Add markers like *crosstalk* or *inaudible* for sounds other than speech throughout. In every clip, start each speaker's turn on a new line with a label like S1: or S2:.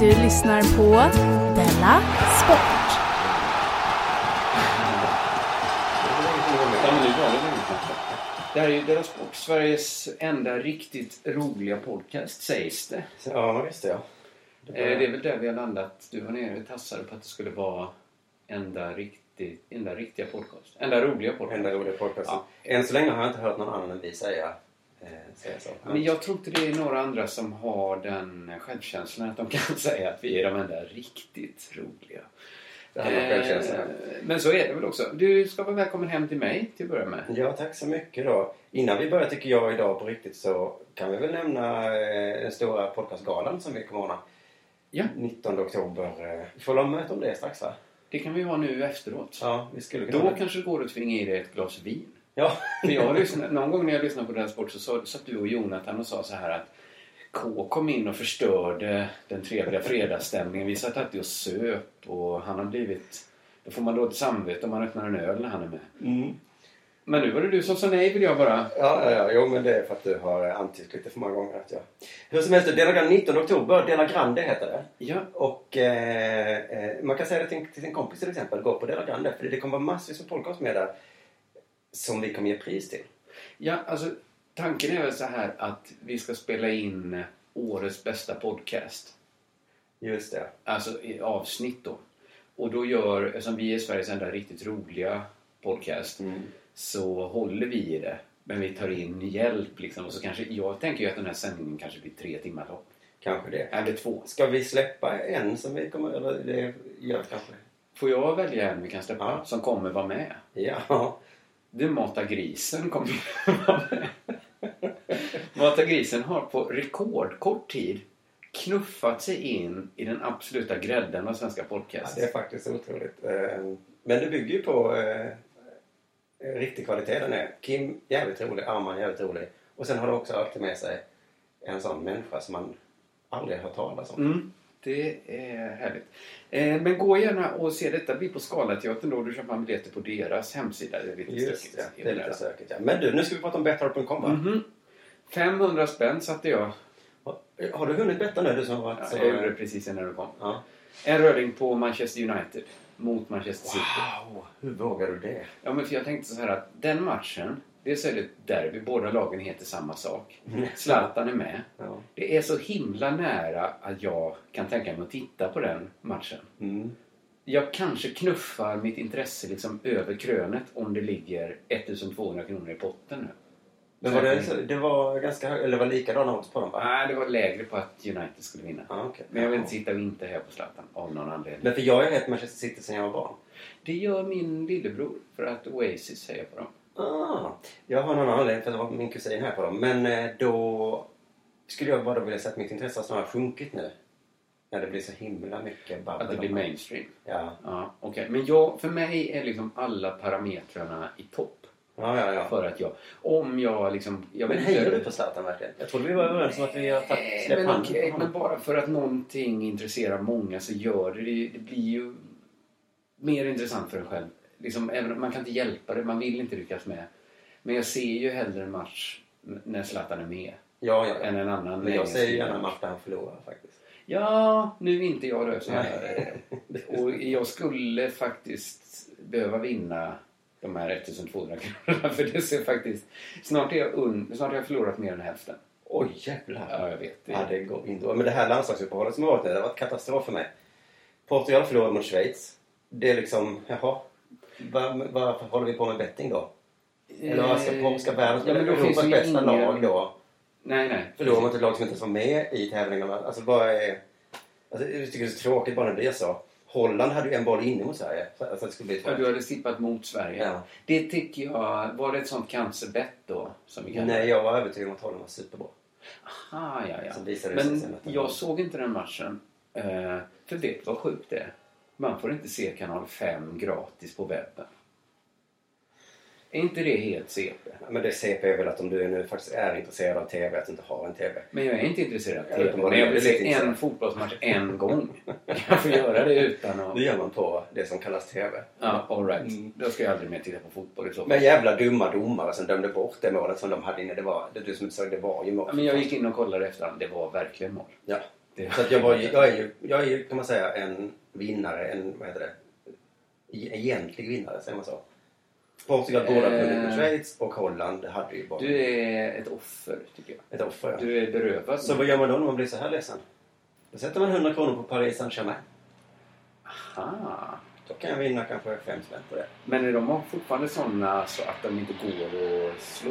S1: Du lyssnar på Della Sport.
S2: Det här är ju Deras Sport, Sveriges enda riktigt roliga podcast, sägs det.
S3: Ja, visst ja.
S2: Eh, Det är väl där vi har landat. Du var nere och tassade på att det skulle vara enda, riktigt, enda riktiga podcast. Enda roliga podcast.
S3: Enda roliga podcasten.
S2: Ja.
S3: Än så länge har jag inte hört någon annan än vi säga, säga så.
S2: Men jag tror inte det är några andra som har den självkänslan att de kan *laughs* säga att vi är de enda riktigt roliga. Eh, Men så är det väl också. Du ska vara välkommen hem till mig till att börja med.
S3: Ja, tack så mycket då. Innan vi börjar tycker jag idag på riktigt så kan vi väl nämna eh, den stora podcastgalan som vi kommer ordna.
S2: Ja.
S3: 19 oktober. eh, Vi får väl möta om det strax va?
S2: Det kan vi ha nu efteråt.
S3: Ja, vi skulle kunna...
S2: Då kanske det går att tvinga i dig ett glas vin.
S3: Ja.
S2: För jag har lyssnat, någon gång när jag lyssnade på den sport så sa- satt du och Jonathan och sa så här att K kom in och förstörde den trevliga fredagsstämningen. Vi satt alltid och söp och han har blivit... Då får man dåligt samvete om man öppnar en öl när han är med.
S3: Mm.
S2: Men nu var det du som sa nej vill jag bara...
S3: Ja, ja, ja, jo men det är för att du har antytt lite för många gånger att jag... Hur som helst, Grande 19 oktober, Dela Grande heter det.
S2: Ja,
S3: Och eh, eh, man kan säga det till, till sin kompis till exempel, gå på Dela Grande. För det kommer vara massvis med podcast med där som vi kommer ge pris till.
S2: ja alltså tanken är väl så här att vi ska spela in årets bästa podcast.
S3: Just det.
S2: Alltså i avsnitt då. Och då gör, eftersom vi är Sveriges enda riktigt roliga podcast,
S3: Mm.
S2: så håller vi i det. Men vi tar in hjälp liksom. Och så kanske, jag tänker ju att den här sändningen kanske blir tre timmar lång.
S3: Kanske det.
S2: Eller två.
S3: Ska vi släppa en som vi kommer... Eller det gör kanske.
S2: Får jag välja en vi kan släppa?
S3: Ja.
S2: Som kommer vara med?
S3: Ja.
S2: Du Mata Grisen med. *laughs* Mata Grisen har på rekordkort tid knuffat sig in i den absoluta grädden av svenska
S3: ja.
S2: podcast.
S3: Det är faktiskt otroligt. Eh, Men det bygger ju på eh, riktig kvalitet den är. Kim jävligt rolig, Arman jävligt rolig. Och sen har det också alltid med sig en sån människa som man aldrig har hört talas om.
S2: Mm, det är härligt. Eh, men gå gärna och se detta. blir på Scalateatern då. Du köper man biljetter på deras hemsida. Det är lite
S3: Just
S2: stökigt.
S3: det, det är lite sökigt. Ja. Men du, nu ska vi prata om betthard.com va?
S2: Mhm. 500 spänn satte jag.
S3: Har- du hunnit betta nu du som har varit
S2: Ja,
S3: så...
S2: jag gjorde det precis innan du kom.
S3: Ja.
S2: En röring på Manchester United mot Manchester City.
S3: Wow, hur vågar du det?
S2: Ja, men för jag tänkte så här att den matchen, dels är det ett derby, båda lagen heter samma sak. Zlatan är med.
S3: Ja.
S2: Det är så himla nära att jag kan tänka mig att titta på den matchen.
S3: Mm.
S2: Jag kanske knuffar mitt intresse liksom över krönet om det ligger 1200 kronor i potten nu.
S3: Men var det, det var ganska hög, eller var likadana odds på dem va?
S2: Nej, det var lägre på att United skulle vinna.
S3: Ja, okej.
S2: Men jag vill inte sitta och inte här på Zlatan av någon anledning.
S3: Men för jag har hett Manchester City sedan jag var barn.
S2: Det gör min lillebror för att Oasis säger på dem.
S3: Ah, jag har annan anledning för att det var min kusin här på dem. Men eh, då skulle jag bara vilja säga att mitt intresse har snarare sjunkit nu. När det blir så himla mycket babbel.
S2: Att det blir mainstream.
S3: Ja.
S2: Ja, okej. Men jag, för mig är liksom alla parametrarna i topp.
S3: Ja, ja, ja.
S2: För att jag, om jag liksom... Jag
S3: Men hejar du på Zlatan verkligen? Jag trodde vi var överens om att vi har tagit släppt
S2: men
S3: handen
S2: okej,
S3: på
S2: men bara för att någonting intresserar många så gör det det. Det blir ju mer intressant för en själv. Liksom, även, man kan inte hjälpa det, man vill inte lyckas med. Men jag ser ju hellre en match när Zlatan är med.
S3: Ja, ja, ja.
S2: än en annan
S3: Men jag säger
S2: liga.
S3: gärna match där han förlorar faktiskt.
S2: Ja, nu är inte jag då. *laughs* Och jag skulle faktiskt behöva vinna de här 1200 kronorna. *laughs* För det ser faktiskt... Snart, är jag un... Snart har jag förlorat mer än hälften.
S3: Oj jävlar.
S2: Ja, jag vet. Det.
S3: Ja, det går inte. Men det här landslagsuppehållet som har varit nu, det har varit katastrof för mig. Portugal förlorade mot Schweiz. Det är liksom, jaha. Var, varför håller vi på med betting då? Eller ska, ska världen
S2: ja,
S3: spela
S2: finns
S3: Europas bästa
S2: ingen...
S3: lag då?
S2: Nej, nej.
S3: Förlorar mot ett lag som inte ens var med i tävlingarna. Alltså bara. Alltså, jag tycker det är så tråkigt bara när det blir så. Holland hade ju en boll inne mot Sverige. Så alltså, det skulle bli
S2: Ja, du hade tippat mot Sverige.
S3: Ja.
S2: Det tycker jag... Var det ett sånt cancerbett då? Som vi det?
S3: Nej, jag var övertygad om att Holland var superbra.
S2: Ah, ja, ja.
S3: Det
S2: Men
S3: det
S2: jag
S3: var-
S2: såg inte den matchen. Eh, för vet du vad sjukt det är? Man får inte se kanal 5 gratis på webben. Är inte det helt CP?
S3: Men det CP är väl att om du nu faktiskt är intresserad av TV, att du inte har en TV.
S2: Men jag är inte intresserad av TV.
S3: uppenbarligen
S2: Men jag vill se en fotbollsmatch en gång. Jag få göra det utan att...
S3: Det gör man på det som kallas TV.
S2: Ja, all right.
S3: Mm.
S2: Då ska jag aldrig mer titta på fotboll i så fall.
S3: Men jävla dumma domare som dömde bort det målet som de hade inne. Det var, det, du som inte sa det var ju mål.
S2: Men jag gick in och kollade efterhand. Det var verkligen mål.
S3: Ja.
S2: Det-
S3: Så jag, var, ju- jag, är ju, jag är ju, kan man säga, en vinnare. En, vad heter det? E- Egentlig vinnare, säger man så. Portugal borde ha vunnit
S2: Eh.
S3: Schweiz och Holland hade ju bara
S2: Du är ett offer, tycker jag.
S3: ett offer. Ja.
S2: Du är berövad.
S3: Så vad gör man då när man blir så här ledsen? Då sätter man 100 kronor på Paris Saint-Germain.
S2: Aha.
S3: Då kan jag vinna kanske 5 spänn på det.
S2: Men är de fortfarande sådana så att de inte går att slå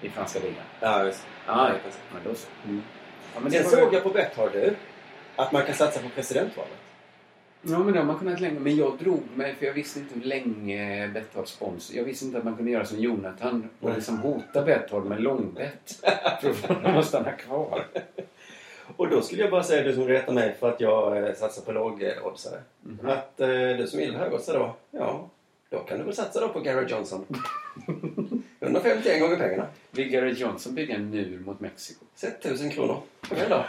S2: i franska ligan?
S3: Ja, just
S2: Ja,
S3: Ja,
S2: men då så.
S3: Mm.
S2: Ja, men
S3: Sen såg jag på Betthard du, att man kan satsa på presidentvalet.
S2: Ja, men det har man kunnat länge. Men jag drog mig, för jag visste inte hur länge Betthard spons. Jag visste inte att man kunde göra som Jonathan och liksom hota Betthard med långbett. för att få att stanna kvar.
S3: Och då skulle jag bara säga, du som retar mig för att jag eh, satsar på lågoddsare.
S2: Mhm.
S3: Att eh, du som gillar högoddsare då, ja, då kan du väl satsa då på Gary Johnson. *laughs* 151 gånger pengarna.
S2: Vill Gareth Johnson bygga en mur mot Mexiko?
S3: Sätt 1000 kronor. Kom igen då.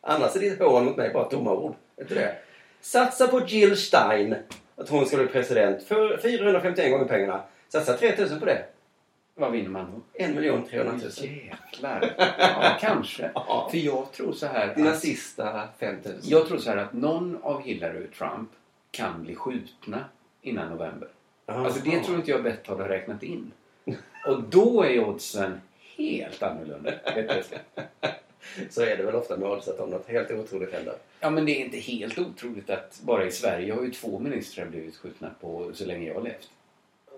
S3: Annars är ditt hån mot mig bara tomma ord. Vet du det? Satsa på Jill Stein. Att hon ska bli president för 451 gånger pengarna. Satsa 3000 på det.
S2: Vad vinner man då?
S3: 1 miljon 300 000.
S2: Jäklar. Ja, kanske. *laughs*
S3: Ja.
S2: För jag tror så här
S3: Dina
S2: att,
S3: sista 5000.
S2: Jag tror så här att någon av Hillary och Trump kan bli skjutna innan november. Alltså det tror inte jag Betthard har räknat in. Och då är oddsen helt annorlunda. *laughs*
S3: Så är det väl ofta med oddset om något helt otroligt händer.
S2: Ja men det är inte helt otroligt att bara i Sverige har ju två ministrar blivit skjutna på så länge jag har levt.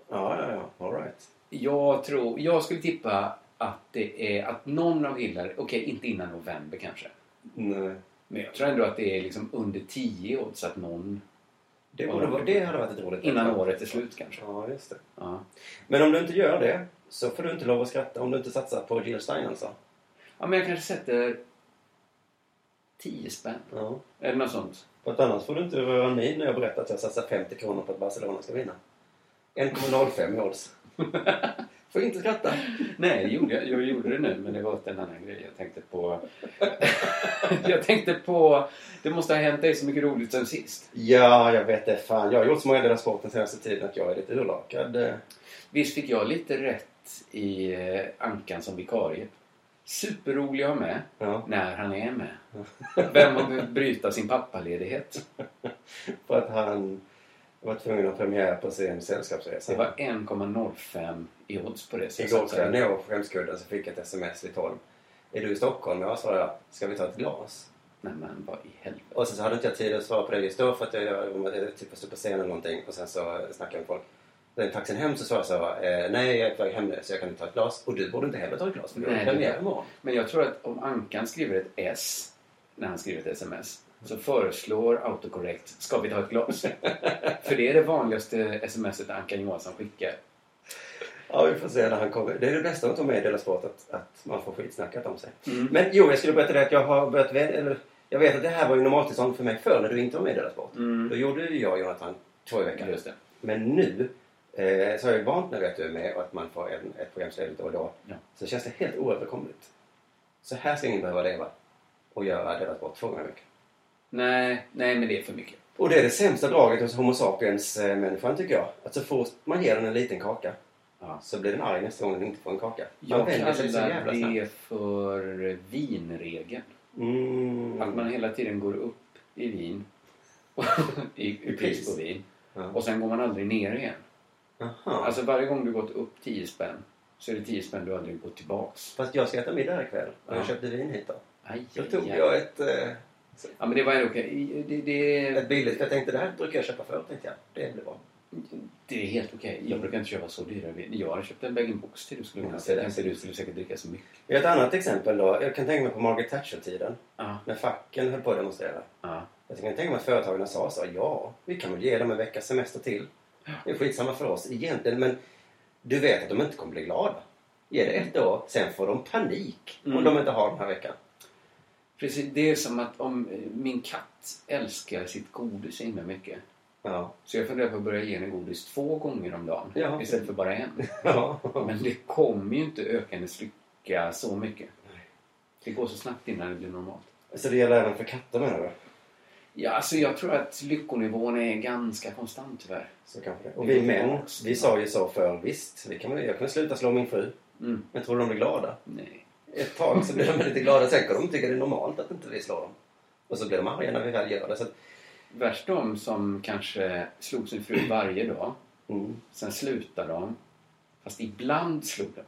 S3: Ja, ja, ja. All right.
S2: Jag tror, jag skulle tippa att det är att någon av Hillary, okej inte innan november kanske.
S3: Nej.
S2: Men jag tror ändå att det är liksom under 10 odds att någon
S3: Det, borde vara, det hade varit ett roligt
S2: innan året är slut kanske.
S3: Ja, just det.
S2: Ja.
S3: Men om du inte gör det så får du inte lov att skratta om du inte satsar på Jill Stein alltså.
S2: Ja men jag kanske sätter 10 spänn.
S3: Ja.
S2: Eller något sånt.
S3: För att annars får du inte röra min när jag berättar att jag satsar 50 kronor på att Barcelona ska vinna. 1,05 i odds. *laughs* får inte skratta.
S2: Nej, det gjorde jag. jag gjorde det nu men det var åt en annan grej. Jag tänkte på... *laughs* jag tänkte på... Det måste ha hänt dig så mycket roligt sen sist.
S3: Ja, jag vet det. Fan, jag har gjort så många delar sport den senaste tiden att jag är lite urlakad.
S2: Visst fick jag lite rätt i eh, Ankan som vikarie. Superrolig att ha med
S3: Ja.
S2: när han är med. *laughs* Vem har behövt bryta sin pappaledighet?
S3: För att han var tvungen att premiär på sin sällskapsresa.
S2: Det var 1,05 i odds på det.
S3: Igår kväll när jag var på skämskudden så fick jag ett sms vid 12. Är du i Stockholm? Ja, svarade jag. Ska vi ta ett glas?
S2: Nej men vad i helvete.
S3: Och sen så hade inte jag tid att svara på det just då för att jag, jag, jag typ stod på scen eller någonting och sen så snackade jag med folk. Den taxin hem så sa jag så eh, nej jag är på väg hem nu så jag kan inte ta ett glas. Och du borde inte heller ta ett glas för du har premiär imorgon.
S2: Men jag tror att om Ankan skriver ett S när han skriver ett sms så föreslår autocorrect ska vi ta ett glas? *laughs* För det är det vanligaste smset Ankan Johansson skickar.
S3: Ja, vi får se när han kommer. Det är det bästa att ta med i Dela Sport, att, att man får skitsnackat om sig.
S2: Mm.
S3: Men jo, jag skulle berätta det att jag har börjat eller Jag vet att det här var ju normaltillstånd för mig förr när du inte var med i Dela Sport.
S2: Mm.
S3: Då gjorde jag och Jonathan två i veckan.
S2: Just det.
S3: Men nu eh, så har jag ju vant mig att du med att man får en, ett programstöd då och då.
S2: Ja.
S3: Så känns det helt oöverkomligt. Så här ska ingen behöva leva och göra Dela Sport två gånger i veckan.
S2: Nej, nej men det är för mycket.
S3: Och det är det sämsta draget hos Homo sapiens-människan tycker jag. Att så fort man ger den en liten kaka
S2: Ja.
S3: så blir den arg nästa gång den inte får en kaka. Man
S2: Jag
S3: vänjer sig så
S2: kallar
S3: jävla
S2: det
S3: snabbt.
S2: för vinregeln.
S3: Mm.
S2: Att man hela tiden går upp i vin. *laughs* I, i pris. på vin.
S3: Ja.
S2: Och sen går man aldrig ner igen.
S3: Aha.
S2: Alltså varje gång du gått upp 10 spänn så är det 10 spänn du aldrig gått tillbaks.
S3: Fast jag ska äta middag ikväll och jag
S2: Ja.
S3: köpte vin hit då.
S2: Aj,
S3: Då tog
S2: aj.
S3: jag ett, eh,
S2: Ja men det var ändå okej. Det, det,
S3: ett billigt. Jag tänkte det här brukar jag köpa förr tänkte jag. Det blir bra.
S2: det är helt okej. Jag brukar inte köpa så dyra vin. Jag har köpt en bag-in-box till du skulle kunna säga. Jag tänkte du skulle säkert dricka så mycket.
S3: Ett annat exempel då. Jag kan tänka mig på Margaret Thatcher-tiden.
S2: Ja,
S3: När facken höll på att demonstrera.
S2: ja.
S3: Jag kan tänka mig att företagen sa så. Ja, vi kan väl ge dem en veckas semester till. Det är skitsamma för oss egentligen. Men du vet att de inte kommer bli glada. Ge det ett år, sen får de panik om
S2: Mm.
S3: de inte har den här veckan.
S2: Precis, det är som att om eh, min katt älskar sitt godis himla mycket.
S3: Ja.
S2: Så jag funderar på att börja ge henne godis två gånger om dagen
S3: Ja.
S2: istället för bara en. *laughs*
S3: ja.
S2: Men det kommer ju inte öka hennes lycka så mycket. Det går så snabbt innan det blir normalt.
S3: Så det gäller även för katter menar du?
S2: Ja, alltså jag tror att lyckonivån är ganska konstant tyvärr.
S3: Så kanske det. Och vi män, vi sa ju så för visst. Vi kan, jag kan sluta slå min fru.
S2: Mm.
S3: Men tror du de blir glada?
S2: Nej.
S3: Ett tag så blir de lite glada. Sen kan de tycka det är normalt att inte vi slår dem. Och så blir de arga när vi väl gör det. Så att,
S2: Värst de som kanske slog sin fru varje dag.
S3: mm.
S2: Sen slutade de. Fast ibland slog de.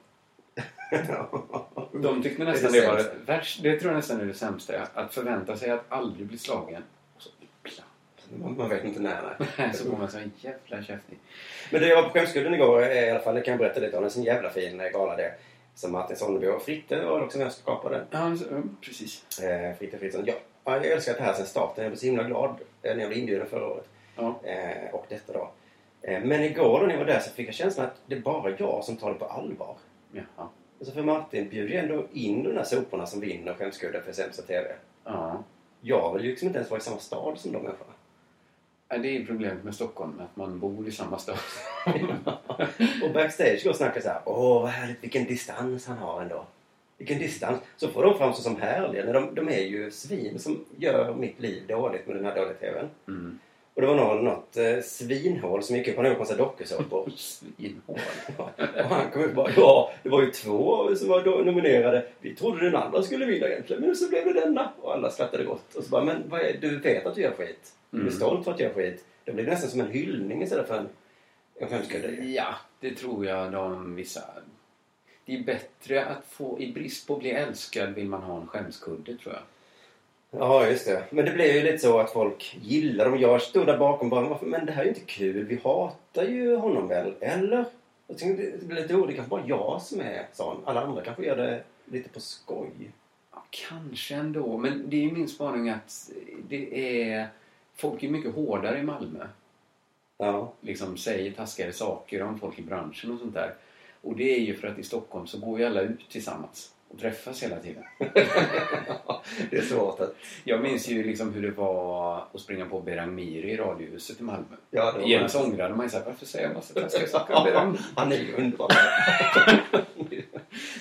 S2: *laughs* De tyckte nästan
S3: Det
S2: det var det värsta. Det tror jag nästan är det sämsta. Att förvänta sig att aldrig bli slagen.
S3: Man, man vet inte när. Nej.
S2: Så får man så jävla käftig.
S3: Men det jag var på Skämskudden igår eh, i alla fall. Det kan jag berätta lite om. En sån jävla fin eh, gala det. Som Martin Sonneby och Fritte var också med och skapade.
S2: Ja, precis.
S3: Eh, Fritte Fritzson. Ja, ja, jag älskar det här sen starten. Jag blev så himla glad eh, när jag blev inbjuden förra året.
S2: Ja.
S3: Eh, och detta då. Eh, men igår då när jag var där så fick jag känslan att det är bara jag som tar det på allvar.
S2: Jaha.
S3: Alltså för Martin bjuder ju ändå in de där soporna som vinner Skämskudden för sämsta TV.
S2: Ja.
S3: Jag vill ju liksom inte ens vara i samma stad som de människorna.
S2: Det är problemet med Stockholm, att man bor i samma stad. *laughs*
S3: Och backstage går och snackar så här. Åh vad härligt, vilken distans han har ändå. Vilken distans. Så får de framstå som härliga. De, de är ju svin som gör mitt liv dåligt med den här dåliga TVn.
S2: Mm.
S3: Och det var någon, något eh, svinhål som gick upp. Han har gjort massa dokusåpor. *laughs*
S2: Svinhål.
S3: och han kom ut och bara ja, det var ju två som var nominerade. Vi trodde den andra skulle vinna egentligen, men så blev det denna. Och alla skrattade gott. Och så bara, men vad är, du vet att du gör skit. Du är
S2: Mm.
S3: stolt för att du gör skit. Det blir nästan som en hyllning istället för en, en skämskudde.
S2: Ja, det tror jag de vissa... Det är bättre att få, i brist på att bli älskad vill man ha en skämskudde tror jag.
S3: Ja, just det. Men det blir ju lite så att folk gillar dem. Jag stod där bakom bara, "Varför? men det här är ju inte kul. Vi hatar ju honom väl? Eller? Jag tänkte, det blir lite ord. Det kanske bara jag som är sån. Alla andra kanske gör det lite på skoj.
S2: Ja, kanske ändå, men det är ju min spaning att det är... Folk är mycket hårdare i Malmö.
S3: Ja.
S2: Liksom säger taskigare saker om folk i branschen och sånt där. Och det är ju för att i Stockholm så går ju alla ut tillsammans och träffas hela tiden. *laughs* *laughs*
S3: det är svårt att...
S2: Jag minns ju liksom hur det var att springa på Berang Miri i Radiohuset i Malmö.
S3: Ja, det var
S2: ångrade man såhär, varför säger jag massa taskiga saker om Berang? *laughs*
S3: Han är ju underbar.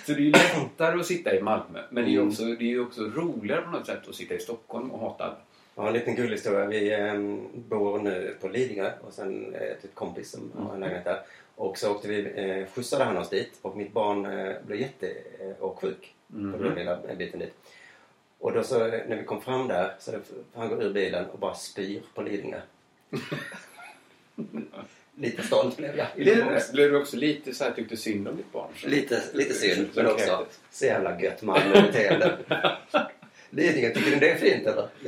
S2: Så det är ju lättare att sitta i Malmö. Men det är ju
S3: Mm.
S2: också, det är också roligare på något sätt att sitta i Stockholm och hata alla.
S3: Ja, en liten gullig historia. Vi eh, bor nu på Lidingö och sen eh, ett kompis som har en lägenhet där. Och så åkte vi, eh, skjutsade han oss dit och mitt barn eh, blev jätteåksjuk
S2: Mhm.
S3: på den lilla biten dit. Och då så eh, när vi kom fram där så det, han går ur bilen och bara spyr på Lidingö. *laughs* lite stolt blev jag.
S2: Blev du också, blev du också lite så här tyckte synd om ditt barn?
S3: Lite, lite synd,
S2: Så
S3: men också så jävla gött Malmö-beteende. *laughs* Lidingö, tycker ni det är fint eller? *laughs*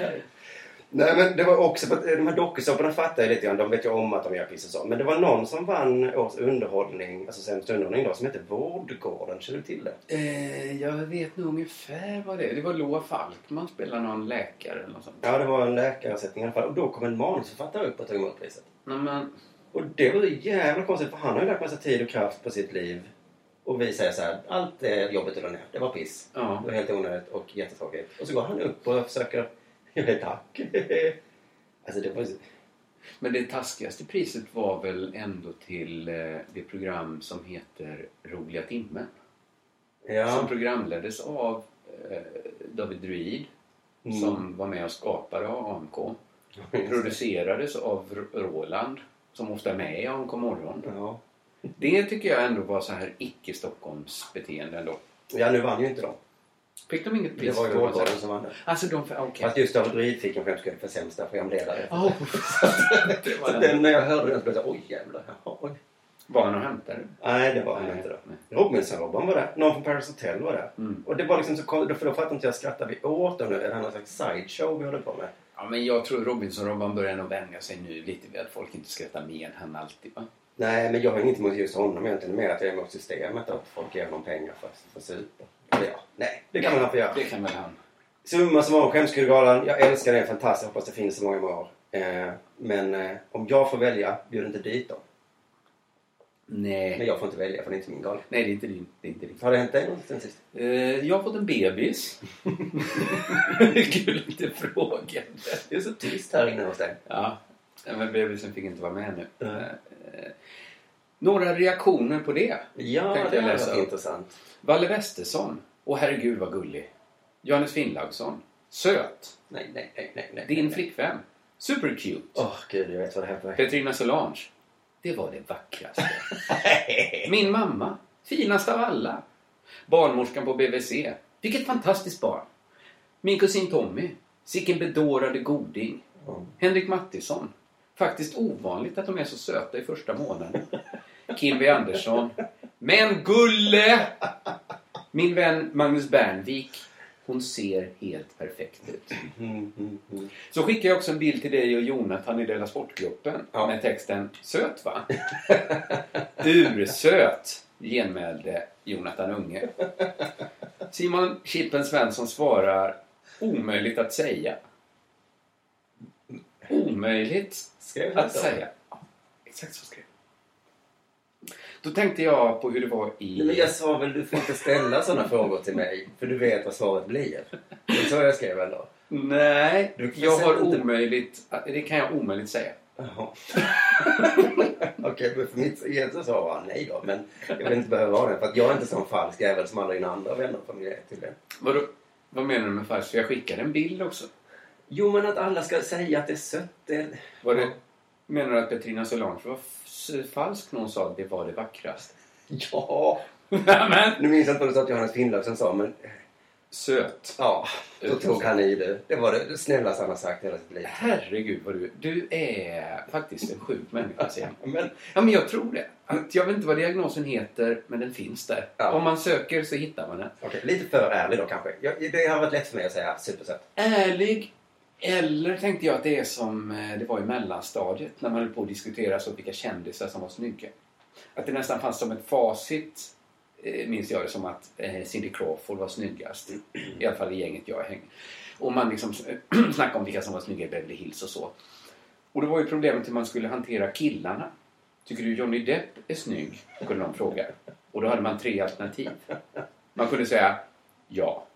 S3: Jag Nej men det var också på att de här dokusåporna fattar jag lite grann. De vet ju om att de gör piss och så. Men det var någon som vann års underhållning, alltså sämst underhållning då, som hette Vårdgården. Känner du till det?
S2: Eh, jag vet nog ungefär vad det är. Det var Loa Falkman spelade någon läkare eller något sånt.
S3: Ja, det var en läkarersättning i alla fall. Och då kom en manusförfattare upp och tog emot priset.
S2: Nej, men,
S3: Och det var ju jävla konstigt för han har ju lagt massa tid och kraft på sitt liv. Och vi säger så här, allt det jobbet du la ner, det var piss.
S2: ja.
S3: Det var helt onödigt och jättetråkigt. Och så går han upp och försöker, ja tack. *laughs* alltså det var ju...
S2: Men det taskigaste priset var väl ändå till eh, det program som heter Roliga timmen. Som
S3: Ja.
S2: programleddes av eh, David Druid
S3: Mm.
S2: som var med och skapade AMK. producerades av Roland som ofta är med i AMK morgon.
S3: Ja.
S2: Det tycker jag ändå var så här icke-Stockholms beteende ändå.
S3: ja, nu vann ju inte de.
S2: Fick de inget
S3: Det
S2: pris?
S3: var ju som vann det.
S2: Alltså de... Okej.
S3: Fast just David Ryd fick en skämskudde för sämsta programledare.
S2: Oh, det
S3: Så den, när jag hörde den så blev jag oj jävlar. Oj.
S2: Var han och hämtade?
S3: Nej, det var han inte. Robinson-Robban var där. Någon från Paris Hotel var där.
S2: Mm.
S3: Och det var liksom så konstigt, för då fattade inte jag skrattar vi åt dem nu? Är det någon slags sideshow vi håller på med?
S2: Ja, men jag tror Robinson-Robban börjar nog vänja sig nu lite vid att folk inte skrattar mer än han alltid va?
S3: Nej, men jag har inget emot just honom egentligen. Mer att jag är emot systemet att folk ger honom pengar för, för super. Eller ja, nej, det kan man få göra.
S2: Det kan väl han.
S3: Summa summarum, Skämskuddegalan. Jag älskar den fantastiskt. Hoppas det finns så många år. Eh, men eh, om jag får välja, bjud inte dit dem.
S2: Nej.
S3: Men jag får inte välja för det är inte min gala.
S2: Nej, det är inte din. Det är inte din.
S3: Har det hänt dig något sen sist?
S2: Eh, jag har fått en bebis. *laughs* Kul att du frågade.
S3: Det är så tyst här inne hos dig.
S2: Ja, men bebisen fick inte vara med nu.
S3: Nej.
S2: Några reaktioner på det.
S3: Ja, det
S2: jag läsa
S3: intressant.
S2: Valle Westesson. Och herregud vad gullig. Johannes Finnlaugsson. Söt.
S3: Nej, nej, nej, nej. nej
S2: Din
S3: nej.
S2: flickvän. Supercute.
S3: Åh, gud, jag vet vad det här är.
S2: Petrina Solange. Det var det vackraste. *laughs* Min mamma. Finast av alla. Barnmorskan på BVC. Vilket fantastiskt barn. Min kusin Tommy. Sicken bedårade goding.
S3: Mm.
S2: Henrik Mattisson. Faktiskt ovanligt att de är så söta i första månaden. *laughs* Kim W Andersson. Men gulle! Min vän Magnus Bernvik. Hon ser helt perfekt ut. Så skickar jag också en bild till dig och Jonathan i Dela Sportgruppen
S3: Ja.
S2: med texten Söt va? *laughs* Ursöt genmälde Jonathan Unge. Simon Chippen Svensson svarar Omöjligt att säga. Omöjligt att säga. Ja, exakt så skrev. Då tänkte jag på hur det var i...
S3: Men jag sa väl du får inte ställa sådana frågor till mig för du vet vad svaret blir. Det är så jag skrev ändå.
S2: Nej, jag har
S3: inte-
S2: omöjligt... Det kan jag omöjligt säga.
S3: Okej, men för mitt egentligen svar var nej då. Men jag vill inte behöva vara det. För att jag är inte sån falsk jävel som alla dina andra vänner och familj det.
S2: Vadå? Vad menar du med falskt? För jag skickade en bild också.
S3: Jo, men att alla ska säga att det är sött. Det...
S2: Var det, menar du att Petrina Solange var falsk hon sa att det var det vackraste?
S3: Ja!
S2: men,
S3: Nu minns jag inte vad du sa att Johannes Finnlaugsson sa, men
S2: söt.
S3: ja, då tog han i det. Det var det snällaste han har sagt hela sitt liv.
S2: Herregud vad du... Du är faktiskt en sjuk människa, Simon.
S3: Men
S2: Ja, men jag tror det. Att jag vet inte vad diagnosen heter, men den finns där.
S3: Ja.
S2: Om man söker så hittar man den.
S3: okej, lite för ärlig då kanske. Jag, det har varit lätt för mig att säga supersött.
S2: Ärlig. Eller tänkte jag att det är som eh, det var i mellanstadiet när man höll på att diskutera så vilka kändisar som var snygga. Att det nästan fanns som ett facit, eh, minns jag det som att eh, Cindy Crawford var snyggast. I alla fall i gänget jag hängde. Och man liksom *clears throat* snackade om vilka som var snygga i Beverly Hills och så. Och det var ju problemet hur man skulle hantera killarna. Tycker du Johnny Depp är snygg? Kunde de fråga. Och då hade man tre alternativ. Man kunde säga ja.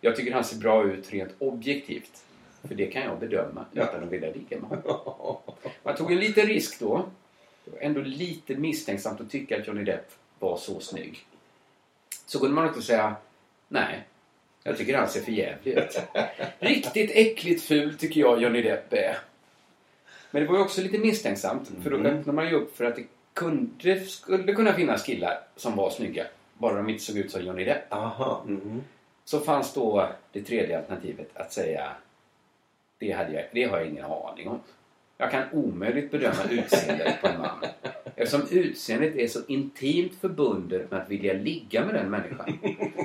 S2: Jag tycker han ser bra ut rent objektivt. För det kan jag bedöma utan att vilja ligga med honom. *laughs* Man tog en liten risk då. Det var ändå lite misstänksamt att tycka att Johnny Depp var så snygg. Så kunde man också säga nej. Jag tycker han ser för jävlig ut. *laughs* Riktigt äckligt ful tycker jag Johnny Depp är. Men det var ju också lite misstänksamt. För då öppnade man ju upp för att det kunde, skulle kunna finnas killar som var snygga. Bara de inte såg ut som Johnny Depp.
S3: Aha. mhm.
S2: Så fanns då det tredje alternativet att säga det, hade jag, det har jag ingen aning om. Jag kan omöjligt bedöma utseendet på en man. Eftersom utseendet är så intimt förbundet med att vilja ligga med den människan.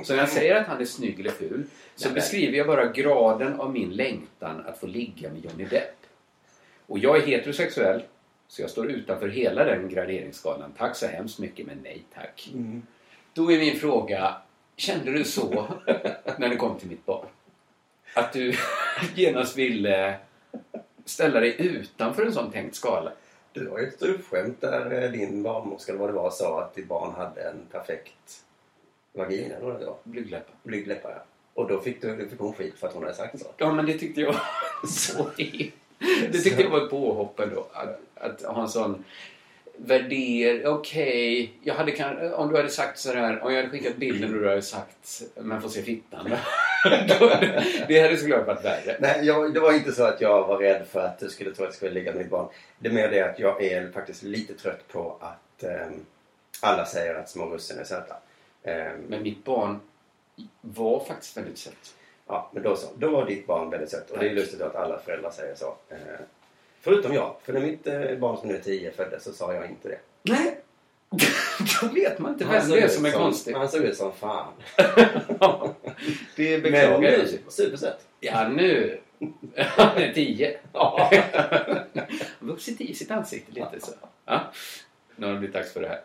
S2: Så när jag säger att han är snygg eller ful så beskriver jag bara graden av min längtan att få ligga med Johnny Depp. Och jag är heterosexuell så jag står utanför hela den graderingsskalan. Tack så hemskt mycket men nej tack. Då är min fråga, kände du så när det kom till mitt barn? Att du *laughs* genast ville ställa dig utanför en sån tänkt skala?
S3: Du har ju ett ståuppskämt där eh, din barnmorska eller vad det var sa att ditt barn hade en perfekt vagina vad det var.
S2: Blygdläppar.
S3: Blygdläppar ja. Och då fick, du, då fick hon skit för att hon hade sagt så.
S2: Ja, men det tyckte jag *laughs* så Det tyckte jag var ett påhopp ändå. Att, att ha en sån värder... Okej, jag hade kan, om du hade sagt sådär, om jag hade skickat bilden och du hade sagt men får se fittan. *laughs* det hade såklart varit värre.
S3: Nej, jag, det var inte så att jag var rädd för att du skulle tro att jag skulle ligga med mitt barn. Det är mer det att jag är faktiskt lite trött på att ehm, alla säger att små russin är söta. Ehm,
S2: Men mitt barn var faktiskt väldigt sött.
S3: Ja, men då så. Då var ditt barn väldigt sött. Och det är lustigt att alla föräldrar säger så. Eh, förutom jag. För när mitt eh, barn som nu är 10 föddes så sa jag inte det.
S2: Nej! *laughs* Då vet man inte vem det är som är konstig.
S3: Han såg ut som fan. *laughs*
S2: det
S3: Men
S2: beklagar jag.
S3: nu, supersött.
S2: Ja, nu. Han är tio.
S3: Ja.
S2: Han har vuxit i sitt ansikte lite så. Ja. Nu har det blivit dags för det här.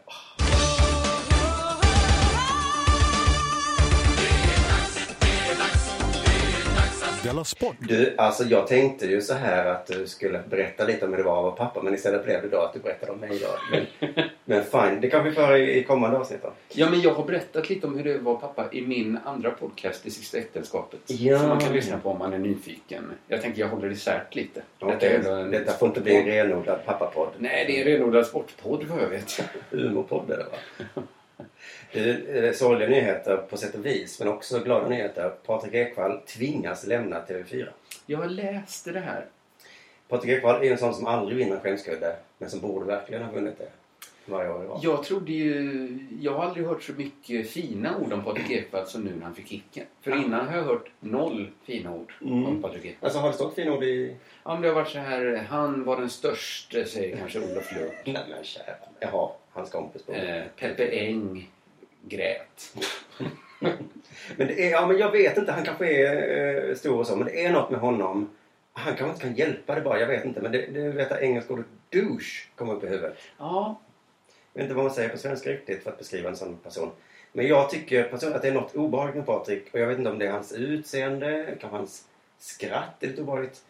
S4: Della Sport!
S3: Du, alltså jag tänkte ju så här att du skulle berätta lite om hur det var att vara pappa. Men istället blev det då att du berättade om mig då. Men, *laughs* men fine, det kan vi föra i, i kommande avsnitt då.
S2: Ja, men jag har berättat lite om hur det var pappa i min andra podcast, Det sista äktenskapet.
S3: Ja.
S2: Som man kan lyssna på om man är nyfiken. Jag tänker jag håller isär lite.
S3: Okej,
S2: Detta en
S3: Detta får inte bli en renodlad pappapodd.
S2: Nej, det är en renodlad sportpodd vad jag vet.
S3: Humorpodd är det va? *laughs* Du, sorgliga nyheter på sätt och vis, men också glada nyheter. Patrik Ekwall tvingas lämna TV4.
S2: Jag läste det här.
S3: Patrik Ekwall är en sån som aldrig vinner skämskudde, men som borde verkligen ha vunnit det varje år i rad.
S2: Jag trodde ju... Jag har aldrig hört så mycket fina ord om Patrik Ekwall som nu när han fick kicken. För innan har jag hört noll fina ord
S3: Mm.
S2: om Patrik Ekwall.
S3: Alltså har det stått fina ord i...
S2: Ja, men det har varit så här... Han var den största, säger kanske Olof Lund. *laughs*
S3: Nej men kära. Jaha, hans kompis.
S2: Eh, Peppe Eng grät. *laughs*
S3: Men, det är, ja, men jag vet inte, han kanske är eh, stor och så, men det är något med honom. Han kanske inte kan hjälpa det bara, jag vet inte. Men det, det vet jag engelska ordet douche kommer upp i huvudet.
S2: Ja,
S3: Jag vet inte vad man säger på svenska riktigt för att beskriva en sån person. Men jag tycker personligen att det är något obehagligt med Patrik. Och jag vet inte om det är hans utseende, kanske hans skratt är lite obehagligt.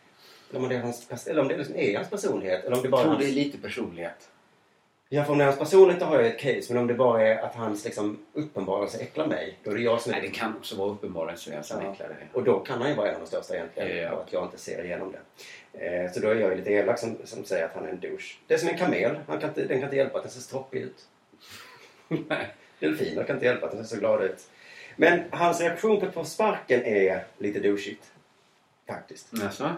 S3: Eller om det, är hans, eller om det liksom är hans personlighet. Eller om det bara
S2: jag tror det
S3: hans...
S2: är lite personlighet.
S3: Ja, för om det är hans personlighet har jag ett case. Men om det bara är att hans liksom, uppenbarelse äcklar mig. Då är det jag som är...
S2: Nej, det kan också vara uppenbarligen så jag som
S3: Ja.
S2: äcklar det.
S3: Och då kan han ju vara en av de största egentligen.
S2: Ja.
S3: Och att jag inte ser igenom det. Eh, så då är jag ju lite elak som, som säger att han är en douche. Det är som en kamel. Han kan inte, den kan inte hjälpa att den ser stroppig ut.
S2: Nej. *laughs*
S3: Delfiner kan inte hjälpa att den ser så glad ut. Men hans reaktion på att få sparken är lite douchigt. Faktiskt.
S2: Alltså?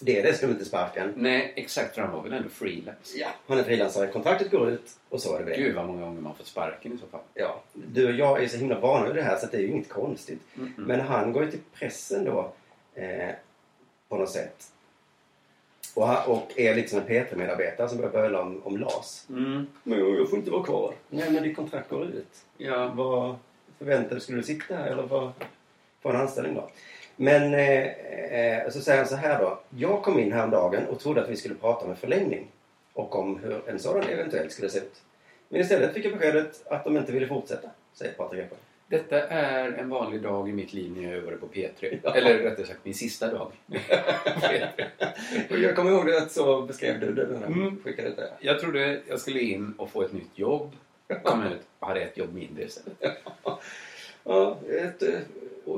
S3: Det är dessutom inte sparken.
S2: Nej, exakt. För han var väl ändå freelance?
S3: Ja, han är frilansare. Kontraktet går ut och så är det med det.
S2: Gud vad många gånger man fått sparken i så fall.
S3: Ja, du och jag är så himla vana vid det här så det är ju inget konstigt.
S2: Mm-mm.
S3: Men han går ju till pressen då eh, på något sätt. Och, han- och är liksom en P3-medarbetare som börjar böla om, om LAS.
S2: Mm.
S3: Men jag, jag får inte vara kvar. Nej, men ditt kontrakt går ut.
S2: Ja.
S3: Vad förväntade du? Skulle du sitta här eller vad, få en anställning då? Men eh, eh, så säger han så här då. Jag kom in häromdagen och trodde att vi skulle prata om en förlängning. Och om hur en sådan eventuellt skulle se ut. Men istället fick jag beskedet att de inte ville fortsätta, säger Patrik Ekwall.
S2: Detta är en vanlig dag i mitt liv när jag övade på P3. *laughs*
S3: Ja.
S2: Eller rättare sagt min sista dag. *laughs*
S3: Jag kommer ihåg det att så beskrev du det när jag
S2: Mm.
S3: skickade det.
S2: Jag trodde jag skulle in och få ett nytt jobb. Kom ut och hade ett jobb mindre istället. *laughs*
S3: Ja, ett, eh,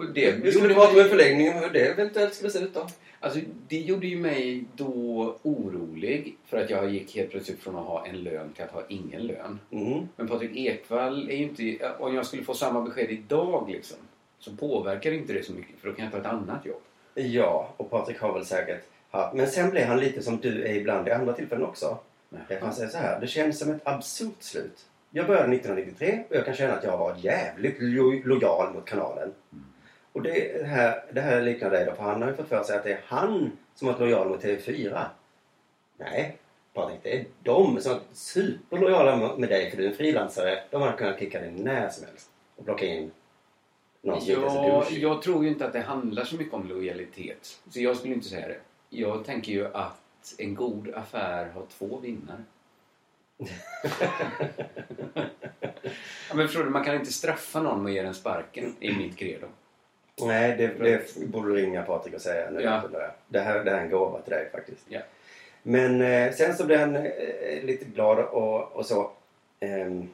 S2: det
S3: vi skulle
S2: gjorde
S3: prata om en
S2: mig-
S3: förlängning och hur det eventuellt skulle se ut då.
S2: Alltså, det gjorde ju mig då orolig för att jag gick helt plötsligt från att ha en lön till att ha ingen lön.
S3: Mm.
S2: Men Patrik Ekwall är ju inte... Om jag skulle få samma besked idag liksom så påverkar inte det så mycket för då kan jag ta ett annat jobb.
S3: Ja, och Patrik har väl säkert haft. Men sen blev han lite som du är ibland i andra tillfällen också.
S2: Nej.
S3: Han säger så här. Det känns som ett absurt slut. Jag började 1993 och jag kan känna att jag varit jävligt lo- lojal mot kanalen. Och det här, det här liknar dig då, för han har ju fått för sig att det är han som har varit lojal mot TV4. Nej, Patrik, det är de som är superlojala med dig för du är en frilansare. De hade kunnat kicka dig när som helst och plocka in någon som
S2: Ja, jag tror ju inte att det handlar så mycket om lojalitet. Så jag skulle inte säga det. Jag tänker ju att en god affär har två vinnare. *laughs* ja, men förstår du, man kan inte straffa någon med att ge den sparken i mitt credo.
S3: Nej, det, det borde du ringa Patrik och säga nu.
S2: Ja.
S3: Det, här, det här är en gåva till dig faktiskt.
S2: Ja.
S3: Men eh, sen så blev han eh, lite glad och, och så. Ehm,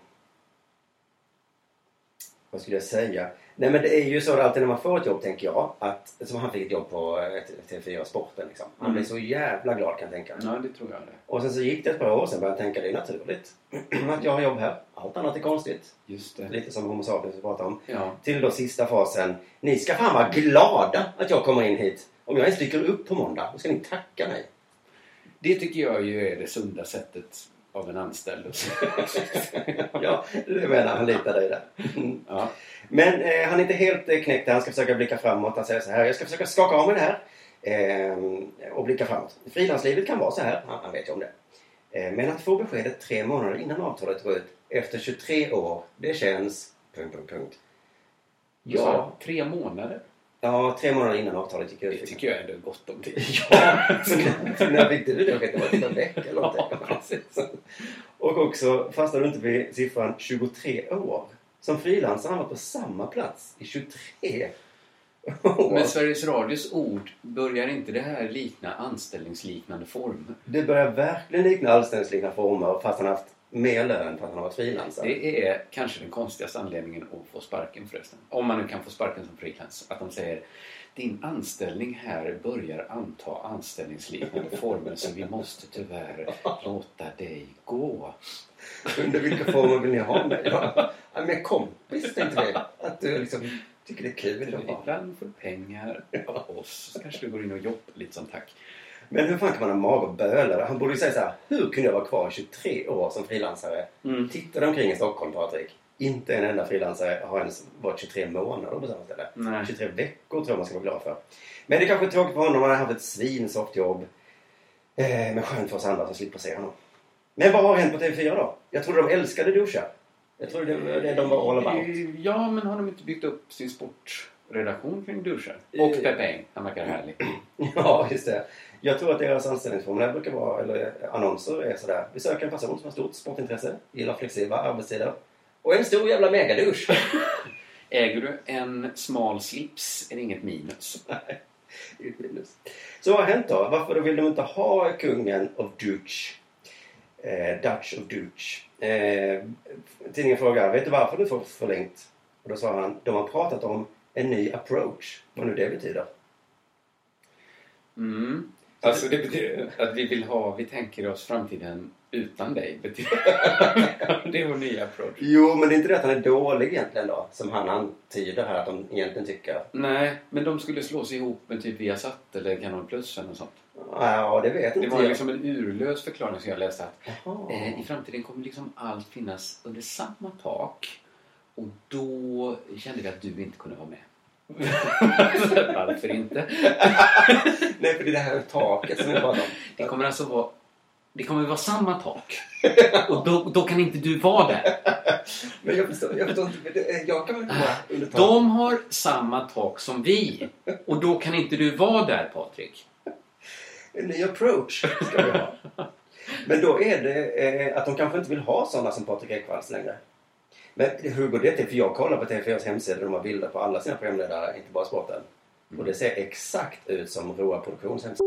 S3: vad skulle jag säga? Nej men det är ju så alltid när man får ett jobb tänker jag. Att, som han fick ett jobb på eh, TV4 Sporten liksom. Han
S2: Mm.
S3: blev så jävla glad kan jag tänka.
S2: Ja, det tror jag det.
S3: Och sen så gick det ett par år sen började jag tänka det är naturligt *clears throat* att jag har jobb här. Allt annat är konstigt.
S2: Just det.
S3: Lite som Homo sapiens vi pratade om.
S2: Ja.
S3: Till då sista fasen. Ni ska fan vara glada att jag kommer in hit. Om jag ens dyker upp på måndag, då ska ni tacka mig.
S2: Det tycker jag ju är det sunda sättet av en anställd. *laughs*
S3: ja, det menar han litar dig där.
S2: Ja.
S3: Men eh, han är inte helt eh, knäckt. Han ska försöka blicka framåt. Han säger så här. Jag ska försöka skaka av mig det här. Eh, och blicka framåt. Frilanslivet kan vara så här. Han, han vet ju om det. Eh, men att få beskedet tre månader innan avtalet går ut efter 23 år. Det känns... Punkt, punkt, punkt.
S2: Ja.
S3: Ja,
S2: Tre månader.
S3: ja, tre månader innan avtalet gick ut.
S2: Det tycker jag ändå är gott om tid. *laughs*
S3: Ja, så när, fick du det? Det var typ en vecka eller någonting. *laughs*
S2: Ja.
S3: Och också fastnar du inte vid siffran 23 år. Som frilansare han varit på samma plats i 23 år.
S2: Men Sveriges Radios ord, börjar inte det här likna anställningsliknande former?
S3: Det börjar verkligen likna anställningsliknande former fast han haft mer lön för att han har varit frilansare.
S2: Det är kanske den konstigaste anledningen att få sparken förresten. Om man nu kan få sparken som frilans. Att de säger din anställning här börjar anta anställningsliknande *laughs* former så vi måste tyvärr låta dig gå.
S3: Under vilka former vill ni ha mig? Ja, med kompis tänkte vi. Att du liksom tycker det är kul. att.
S2: Ibland du pengar av oss så kanske du går in och jobbar lite som tack.
S3: Men hur fan kan man ha mage och böla? Han borde ju säga så här. Hur kunde jag vara kvar i 23 år som frilansare?
S2: Mm.
S3: Titta dig omkring i Stockholm Patrik. Inte en enda frilansare har ens varit 23 månader på samma ställe.
S2: Nej.
S3: 23 veckor tror jag man ska vara glad för. Men det kanske är tråkigt för honom. Han har haft ett svinsoft jobb. Eh, men skönt för oss andra som slipper se honom. Men vad har hänt på TV4 då? Jag trodde de älskade Dusha. Jag trodde det det de var all about.
S2: Ja, men har de inte byggt upp sin sportredaktion kring duschen? Och
S3: Eh.
S2: Peppe Eng, han verkar härlig. *clears throat*
S3: Ja, just det. Jag tror att deras anställningsformulär brukar vara, eller annonser är sådär. Vi söker en person som har stort sportintresse, gillar flexibla arbetstider och en stor jävla megadusch. *laughs*
S2: Äger du en smal slips är det inget minus. *laughs*
S3: Det är ett minus. Så vad har hänt då? Varför vill de inte ha kungen of Dutch? Eh, Dutch of Dutch. Eh, tidningen frågar, vet du varför du får förlängt? Och då sa han, de har pratat om en ny approach. Vad nu det betyder.
S2: Mm. Alltså det betyder att vi vill ha, vi tänker oss framtiden utan dig. *laughs* Det är vår nya approach.
S3: Jo, men det är inte det att han är dålig egentligen då, som han antyder här att de egentligen tycker.
S2: Nej, men de skulle slås ihop med typ Viasat eller Kanal Plus eller något sånt.
S3: Ja, det vet
S2: Det
S3: inte
S2: var
S3: jag.
S2: liksom en urlös förklaring som jag läste att eh, i framtiden kommer liksom allt finnas under samma tak. Och då kände vi att du inte kunde vara med. *laughs* Varför inte?
S3: Nej, för det är det här taket som jag pratar om.
S2: Det kommer alltså vara det kommer vara samma tak. *laughs* Och då, då kan inte du vara där. *laughs*
S3: Men jag förstår, jag förstår inte. Jag kan väl inte vara under taket?
S2: De har samma tak som vi. Och då kan inte du vara där Patrik.
S3: En ny approach ska vi ha. *laughs* Men då är det eh, att de kanske inte vill ha sådana som Patrik Ekwalls längre. Men hur går det till? För jag kollar på TV4s hemsida de har bilder på alla sina programledare, inte bara sporten. Och det ser exakt ut som Roa Produktions hemsida.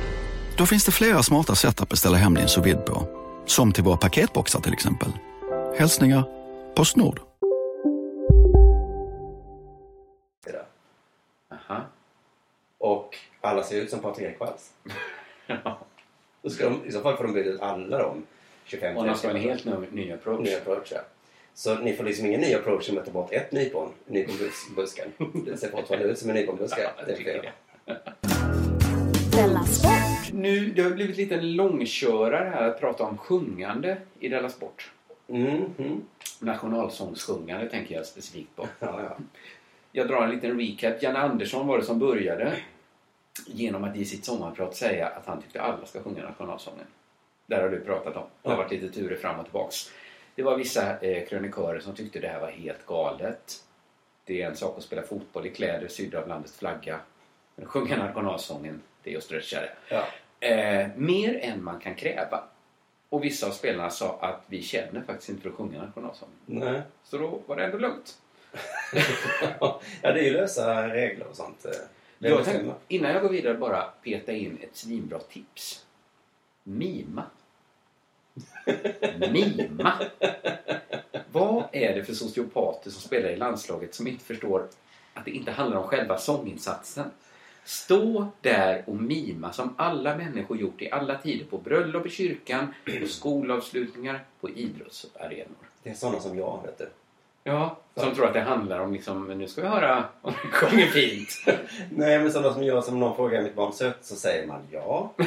S5: Då finns det flera smarta sätt att beställa hem din sous på. Som till våra paketboxar till exempel. Hälsningar Postnord.
S2: Aha.
S3: Och alla ser ut som Patrik Ekwalls. *laughs* Då ska de, I så fall får de byta ut alla de 25
S2: Och de ska ha en helt ny, ny approach.
S3: Ny approach, ja. Så ni får liksom ingen ny approach om att ta bort ett nypon, nyponbusken. *laughs* Det ser fortfarande ut som en nyponbuske. TV4.
S1: Della Sport.
S2: Nu, det har blivit lite en långkörare här att prata om sjungande i Della Sport.
S3: Mhm.
S2: Nationalsångssjungande tänker jag specifikt på. *laughs*
S3: Ja, ja.
S2: Jag drar en liten recap. Janne Andersson var det som började genom att i sitt sommarprat säga att han tyckte alla ska sjunga nationalsången. Där har du pratat om. Det har varit lite turer fram och tillbaks. Det var vissa eh, krönikörer som tyckte det här var helt galet. Det är en sak att spela fotboll i kläder sydda av landets flagga. Men sjunga nationalsången, det är att stretcha det.
S3: Ja.
S2: Eh, mer än man kan kräva. Och vissa av spelarna sa att vi känner faktiskt inte för att sjunga nationalsången.
S3: Nej.
S2: Så då var det ändå lugnt. *laughs*
S3: ja, det är ju lösa regler och sånt. eh.
S2: Jag tänkte, innan jag går vidare bara peta in ett svinbra tips. Mima. *laughs* Mima. Vad är det för sociopater som spelar i landslaget som inte förstår att det inte handlar om själva sånginsatsen? Stå där och mima som alla människor gjort i alla tider på bröllop i kyrkan, på skolavslutningar, på idrottsarenor.
S3: Det är sådana som jag, vet du.
S2: Ja, som tror att det handlar om liksom, nu ska vi höra om du sjunger fint. *laughs*
S3: Nej, men sådana som jag, som någon frågar är mitt barn sött, så säger man ja. *laughs*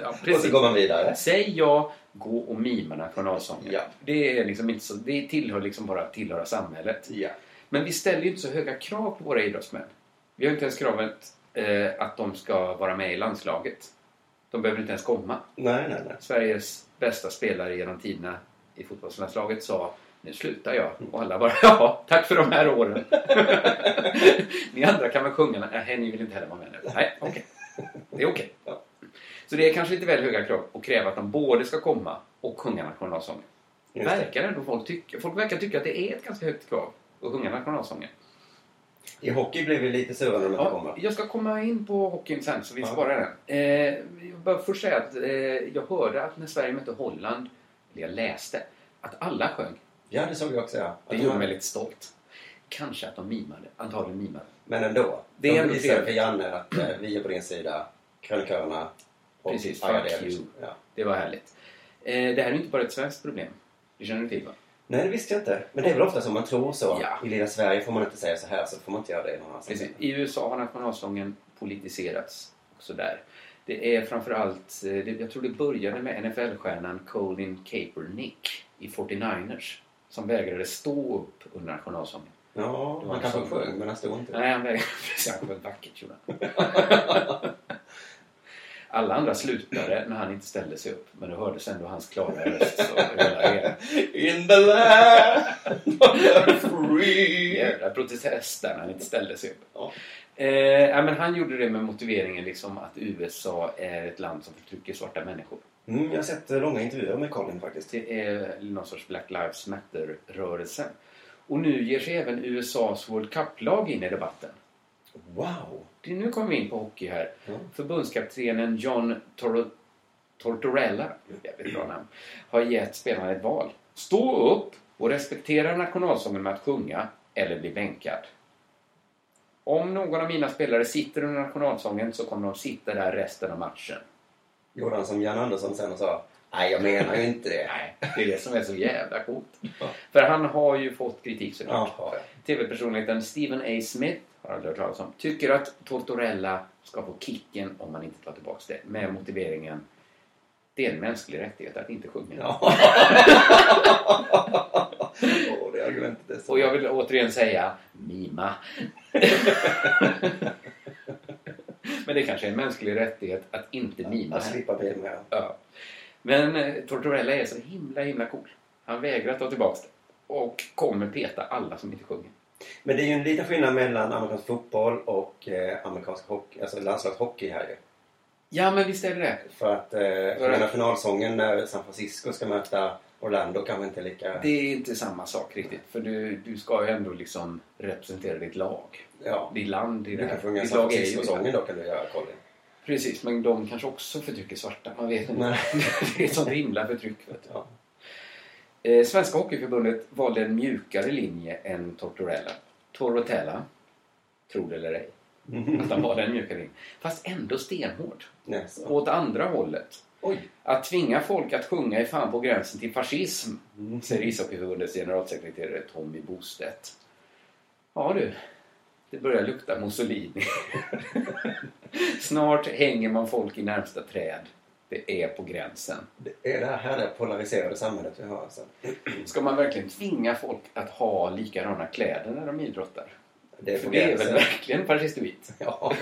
S2: Ja,
S3: Och så går man vidare.
S2: Säg ja, gå och mima nationalsången.
S3: Ja.
S2: Det, är liksom inte så, det tillhör liksom bara att tillhöra samhället.
S3: Ja.
S2: Men vi ställer ju inte så höga krav på våra idrottsmän. Vi har inte ens kravet eh, att de ska vara med i landslaget. De behöver inte ens komma.
S3: Nej, nej, nej.
S2: Sveriges bästa spelare genom tiderna i fotbollslandslaget sa nu slutar jag. Och alla bara *laughs* ja, tack för de här åren. *laughs* ni andra kan väl sjunga? Nej, ni vill inte heller vara med nu. Nej, okej. Det är okej. Så det är kanske lite väl höga krav att kräva att de både ska komma och sjunga nationalsången. Verkar ändå folk tycka. Folk verkar tycka att det är ett ganska högt krav att sjunga nationalsången.
S3: I hockey blir vi lite sura när de
S2: Ja,
S3: kommer.
S2: jag ska komma in på hockeyn sen, så vi
S3: Ja.
S2: sparar den. Eh, jag bara först säga att eh, jag hörde att när Sverige mötte Holland, eller jag läste, att alla sjöng.
S3: Ja, det såg jag också, ja.
S2: Det gjorde
S3: de-
S2: mig lite stolt. Kanske att de mimade. Antagligen mimade.
S3: Men ändå.
S2: Det är
S3: de
S2: ändå
S3: visade för
S2: trevligt.
S3: Janne att eh, vi är på din sida, krönikörerna och
S2: Precis, fuck you.
S3: Ja.
S2: Det var härligt. Eh, det här är inte bara ett svenskt problem. Det känner du till va?
S3: Nej, det visste jag inte. Men det är väl ofta som man tror så.
S2: Ja.
S3: I lilla Sverige får man inte säga så här, så får man inte göra det någon annanstans.
S2: I USA har nationalsången politiserats också där. Det är framförallt, eh, jag tror det började med NFL-stjärnan Colin Kaepernick i 49ers som vägrade stå upp under nationalsången.
S3: Ja, han kanske sjöng, men han stod inte.
S2: Nej, han vägrade. Precis, han sjöng vackert gjorde han. *laughs* Alla andra slutade när han inte ställde sig upp. Men då hördes ändå hans klara röst. Så *laughs* hela arenan.
S3: In the land of the free.
S2: Jävla protest där när han inte ställde sig upp.
S3: Ja.
S2: Eh, men han gjorde det med motiveringen liksom att USA är ett land som förtrycker svarta människor.
S3: Mm, jag har sett långa intervjuer med Colin faktiskt.
S2: Det är någon sorts Black Lives Matter-rörelse. Och nu ger sig även USAs World Cup-lag in i debatten.
S3: Wow!
S2: Nu kommer vi in på hockey här.
S3: Ja.
S2: Förbundskaptenen John Tor- Tortorella, jävligt bra namn, har gett spelarna ett val. Stå upp och respektera nationalsången med att sjunga eller bli bänkad. Om någon av mina spelare sitter under nationalsången så kommer de sitta där resten av matchen.
S3: Gjorde han som Jan Andersson sen och sa Nej, jag menar ju inte det.
S2: Nej, det är det som är så jävla coolt. För han har ju fått kritik såklart.
S3: Ja.
S2: TV-personligheten Stephen A. Smith, har aldrig hört talas om, tycker att Tortorella ska få kicken om man inte tar tillbaka det. Med motiveringen det är en mänsklig rättighet att inte sjunga.
S3: Ja. *laughs* Åh, det argumentet är så...
S2: Och jag vill återigen säga mima. *laughs* Men det kanske är en mänsklig rättighet att inte mima.
S3: Att slippa bli med.
S2: Ja. Men eh, Tortorella är så himla himla cool. Han vägrar ta tillbaka det. Och kommer peta alla som inte sjunger.
S3: Men det är ju en liten skillnad mellan amerikansk fotboll och eh, amerikansk hockey, alltså landslagshockey här ju.
S2: Ja, men visst är det det.
S3: För att eh,
S2: För att-
S3: nationalsången när San Francisco ska möta Orlando kanske inte är lika...
S2: Det är inte samma sak riktigt. För du, du ska ju ändå liksom representera ditt lag.
S3: Ja.
S2: Ditt land i
S3: Du
S2: det
S3: kan sjunga San Francisco-sången då kan du göra Colin.
S2: Precis, men de kanske också förtrycker svarta. Man vet inte. *laughs* Det är ett sånt himla förtryck. Vet du.
S3: Ja.
S2: Eh, Svenska Hockeyförbundet valde en mjukare linje än Tortorella. Torotella, tro det eller ej, att han valde en mjukare linje. Fast ändå stenhård.
S3: Så.
S2: Åt andra hållet Att tvinga folk att sjunga är fan på gränsen till fascism, säger ishockeyförbundets generalsekreterare Tommy Bostedt. Ja du, det börjar lukta Mussolini. *laughs* Snart hänger man folk i närmsta träd. Det är på gränsen.
S3: Det är det här härliga polariserade samhället vi har. Alltså.
S2: Ska man verkligen tvinga folk att ha likadana kläder när de idrottar?
S3: Det är
S2: För det är väl verkligen fascistoid? *laughs*
S3: Ja.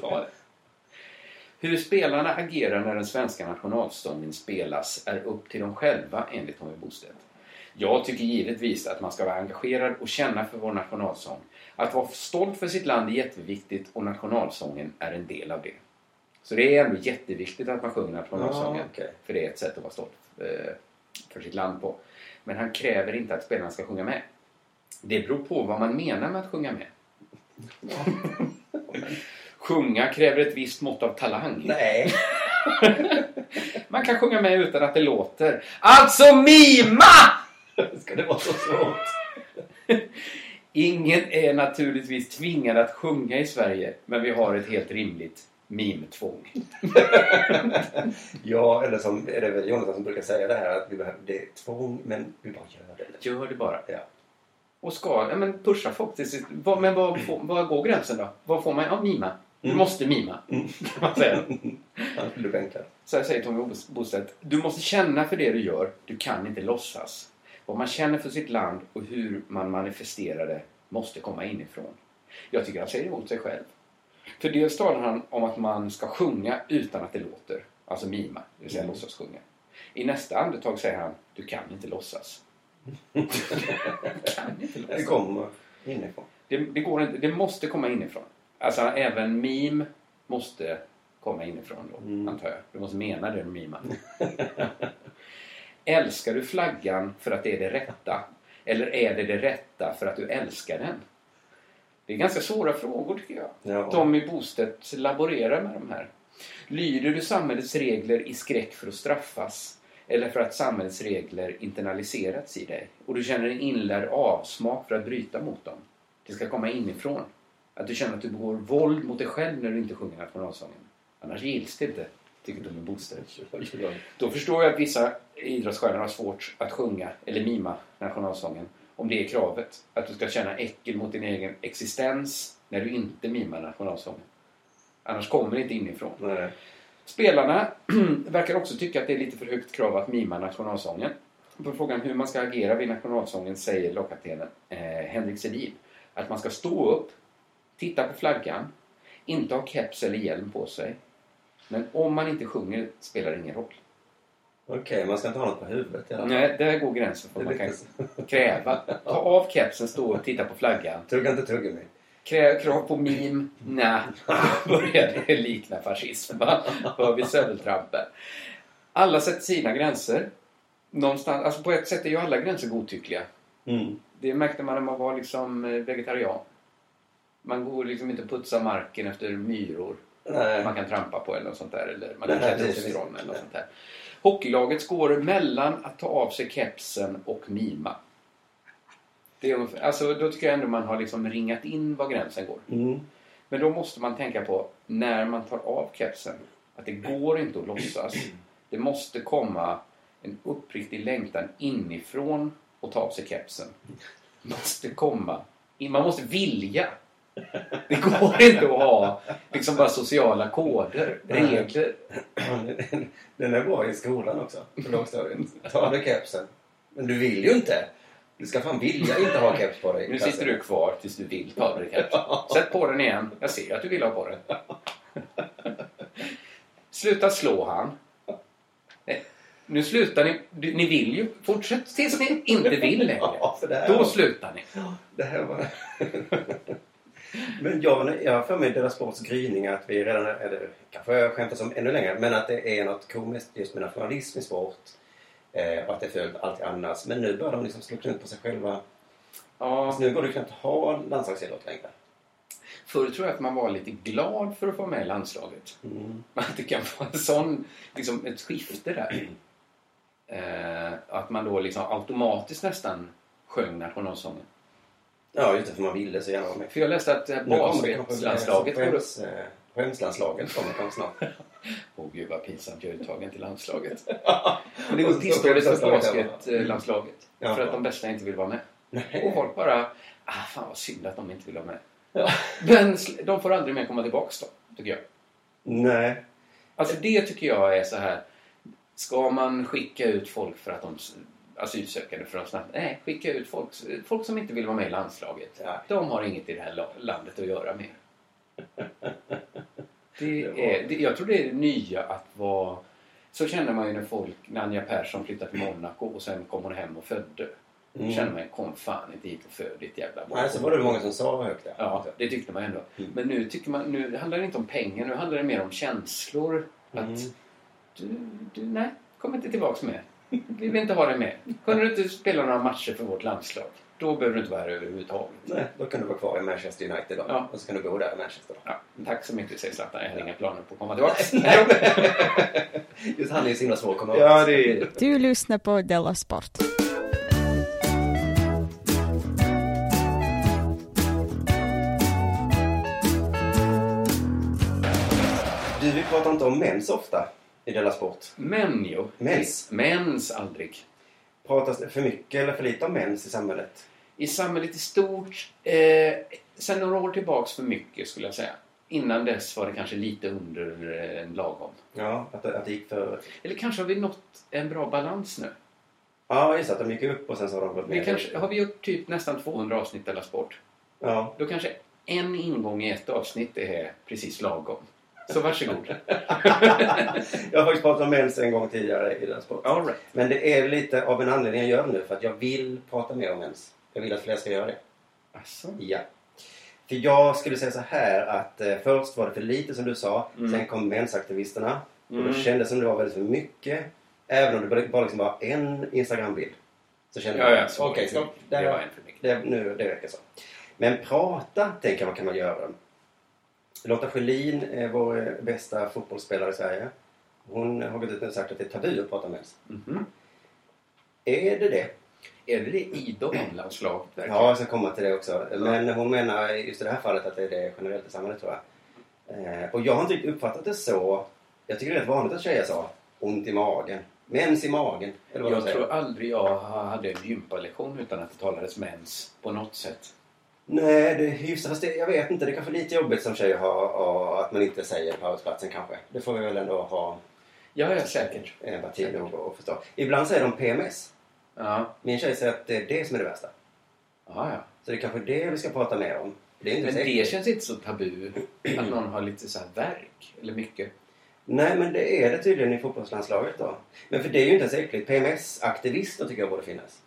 S2: Det. Hur spelarna agerar när den svenska nationalsången spelas är upp till dem själva enligt Tommy Bostedt. Jag tycker givetvis att man ska vara engagerad och känna för vår nationalsång. Att vara stolt för sitt land är jätteviktigt och nationalsången är en del av det. Så det är ändå jätteviktigt att man sjunger nationalsången.
S3: Ja, okej.
S2: För det är ett sätt att vara stolt eh, för sitt land på. Men han kräver inte att spelarna ska sjunga med. Det beror på vad man menar med att sjunga med. *laughs* Sjunga kräver ett visst mått av talang.
S3: Nej. *laughs*
S2: Man kan sjunga med utan att det låter. Alltså mima!
S3: Ska det vara så svårt?
S2: Ingen är naturligtvis tvingad att sjunga i Sverige, men vi har ett helt rimligt mimtvång. *laughs*
S3: Ja, eller som är det väl Jonathan som brukar säga det här att vi behöver, det är tvång men vi bara gör det.
S2: Gör det bara.
S3: Ja.
S2: Och ska, ja, men pusha folk till sitt... Vad, men vad, vad går gränsen då? Vad får man? Ja, mima. Du
S3: Mm.
S2: måste mima. Kan man säga. *laughs*
S3: Annars blir enklare.
S2: Så här säger Tommy Bostedt. Du måste känna för det du gör. Du kan inte låtsas. Vad man känner för sitt land och hur man manifesterar det måste komma inifrån. Jag tycker han säger emot sig själv. För dels talar han om att man ska sjunga utan att det låter. Alltså mima, det vill säga
S3: Mm.
S2: låtsas sjunga. I nästa andetag säger han, du kan inte låtsas. du *laughs* kan inte låtsas.
S3: Det kommer inifrån.
S2: Det, det, går inte, det måste komma inifrån. Alltså även meme måste komma inifrån då,
S3: Mm.
S2: antar jag. Du måste mena det du mimar. *laughs* Älskar du flaggan för att det är det rätta? Eller är det det rätta för att du älskar den? Det är ganska svåra frågor tycker jag.
S3: Ja.
S2: Tommy Bostedt laborerar med de här. Lyder du samhällets regler i skräck för att straffas? Eller för att samhällets regler internaliserats i dig? Och du känner en inlärd avsmak för att bryta mot dem? Det ska komma inifrån. Att du känner att du begår våld mot dig själv när du inte sjunger nationalsången. Annars gills det inte, tycker Tommy Bostedt. *laughs* Då förstår jag att vissa idrottsstjärnor har svårt att sjunga eller mima nationalsången. Om det är kravet. Att du ska känna äckel mot din egen existens när du inte mimar nationalsången. Annars kommer det inte inifrån.
S3: Nej.
S2: Spelarna *clears throat* verkar också tycka att det är lite för högt krav att mima nationalsången. På frågan hur man ska agera vid nationalsången säger lagkaptenen eh, Henrik Sedin att man ska stå upp, titta på flaggan, inte ha keps eller hjälm på sig. Men om man inte sjunger spelar det ingen roll.
S3: Okej, man ska inte ha något på huvudet i alla fall.
S2: Nej, där går gränsen för vad man kan
S3: lite
S2: kräva. Ta av kepsen, stå och titta på flaggan.
S3: Tugga inte tuggummi.
S2: Krav på mim? Nej, *laughs* det likna fascism. Hör vi söveltrampen. Alla sätter sina gränser. Någonstans, alltså på ett sätt är ju alla gränser godtyckliga.
S3: Mm.
S2: Det märkte man när man var liksom eh, vegetarian. Man går liksom inte och putsar marken efter myror.
S3: Nej.
S2: Man kan trampa på eller något sånt där. Eller man kan
S3: det
S2: ostron eller något sånt där. Hockeylagets går mellan att ta av sig kepsen och mima. Det är, alltså, då tycker jag ändå man har liksom ringat in var gränsen går.
S3: Mm.
S2: Men då måste man tänka på när man tar av kepsen att det går inte att låtsas. Det måste komma en uppriktig längtan inifrån att ta av sig kepsen. Måste komma. Man måste vilja. Det går inte att ha liksom bara sociala koder, regler.
S3: Den är bra i skolan också, på lågstadiet. Ta av dig kepsen. Men du vill ju inte. Du ska fan vilja inte ha keps på dig.
S2: Nu sitter du kvar tills du vill ta av dig kepsen. Sätt på den igen. Jag ser att du vill ha på den. Sluta slå han. Nej, Nu slutar ni. Ni vill ju. Fortsätt tills ni inte vill längre.
S3: Ja,
S2: Då slutar ni.
S3: Det här var... men jag, jag har för mig deras sports gryning att vi redan, eller kanske jag skämtar som ännu längre, men att det är något komiskt just med nationalism i sport. Eh, och att det är fult allt annars. Men nu börjar de liksom slå knut på sig själva.
S2: Ja.
S3: Så nu går det knappt att ha landslagsidrott längre.
S2: Förr tror jag att man var lite glad för att få med i landslaget. *laughs* Att det kan vara en sån, liksom ett skifte där. Eh, att man då liksom automatiskt nästan sjöng nationalsången.
S3: Ja, just det, för man ville så gärna vara med.
S2: För jag läste att eh,
S3: som
S2: går upp.
S3: skäms, eh, Skämslandslaget kommer kanske snart. *laughs*
S2: Åh gud vad pinsamt jag är uttagen till landslaget. *laughs*
S3: Men det
S2: tillståndet
S3: stort
S2: för
S3: landslaget
S2: basketlandslaget.
S3: Ja.
S2: För att de bästa inte vill vara med.
S3: Nej.
S2: Och folk bara, ah fan vad synd att de inte vill vara med. Men sl- de får aldrig mer komma tillbaks då, tycker jag.
S3: Nej.
S2: Alltså det tycker jag är så här. Ska man skicka ut folk för att de asylsökande för att snabbt... Nej, skicka ut folk, folk som inte vill vara med i landslaget. De har inget i det här la- landet att göra med. *laughs* Det är, det, jag tror det är det nya att vara... Så känner man ju när folk, när Anja Persson flyttade till Monaco och sen kom hon hem och födde. Då
S3: Mm.
S2: känner man kom fan inte hit och föd ditt jävla barn.
S3: Nej, så var det många som sa högt där.
S2: Ja, det tyckte man ändå. Men nu tycker man, nu handlar det inte om pengar, nu handlar det mer om känslor. Att
S3: Mm.
S2: du, du, nej, kom inte tillbaks med. *laughs* Vi vill inte ha dig med. Kunde du inte spela några matcher för vårt landslag? Då behöver du inte vara här överhuvudtaget.
S3: Nej, då kan du vara kvar i Manchester United då.
S2: Ja.
S3: Och så kan du bo där i Manchester.
S2: Ja, tack så mycket säger Zlatan. Jag har inga planer på att komma tillbaks. *laughs* *laughs*
S3: Just han är ju så himla svår att komma åt.
S2: Ja, det är
S6: Du lyssnar på Della Sport.
S3: Du, vi pratar inte om mens ofta i Della Sport.
S2: Men jo.
S3: Mens?
S2: Mens aldrig.
S3: Pratas det för mycket eller för lite om mens i samhället?
S2: I samhället i stort, eh, sen några år tillbaks för mycket skulle jag säga. Innan dess var det kanske lite under eh, en lagom.
S3: Ja, att det, att det gick för...
S2: Eller kanske har vi nått en bra balans nu.
S3: Ja, just att de gick upp och sen så har de gått ner.
S2: kanske, har vi gjort typ nästan 200 avsnitt eller sport?
S3: Ja.
S2: Då kanske en ingång i ett avsnitt är precis lagom. Så varsågod. *laughs*
S3: jag har faktiskt pratat om mens en gång tidigare i Della Sport.
S2: All right.
S3: Men det är lite av en anledning jag gör det nu. För att jag vill prata mer om mens. Jag vill att fler ska göra det.
S2: Asså?
S3: Ja. För jag skulle säga så här att eh, först var det för lite som du sa.
S2: Mm.
S3: Sen kom mensaktivisterna. Och
S2: Mm.
S3: det kändes som det var väldigt för mycket. Även om det bara- liksom var en Instagram-bild. Så kände
S2: Ja,
S3: jag
S2: ja,
S3: okej,
S2: det.
S3: stopp.
S2: Det
S3: Där,
S2: var en för mycket.
S3: det, nu, det räcker så. Men prata, tänker jag, vad kan man göra? Lotta Schelin är vår bästa fotbollsspelare i Sverige. Hon har gått ut och sagt att det är tabu att prata mens.
S2: Mhm.
S3: Är det det?
S2: Är det det i damlandslaget?
S3: Ja, jag ska komma till det också. Men hon menar just i det här fallet att det är det generellt i samhället tror jag. Eh, och jag har inte riktigt uppfattat det så. Jag tycker det är rätt vanligt att tjejer sa ont i magen. Mens i magen. Eller vad
S2: Jag tror aldrig jag hade en gympalektion utan att det talades mens på något sätt.
S3: Nej, det är hyfsat. Fast det, jag vet inte. Det är kanske lite jobbigt som tjej och att man inte säger på arbetsplatsen kanske. Det får vi väl ändå ha
S2: Ja, ja, säkert.
S3: empati nog att förstå. Ibland säger de PMS.
S2: Ja.
S3: Min tjej säger att det är det som är det värsta.
S2: Ja, ja.
S3: Så det är kanske det vi ska prata mer om. Det är inte
S2: Men
S3: säkert.
S2: det känns inte så tabu att någon har lite så här verk eller mycket.
S3: Nej, men det är det tydligen i fotbollslandslaget då. Men för det är ju inte äckligt. PMS-aktivister tycker jag borde finnas.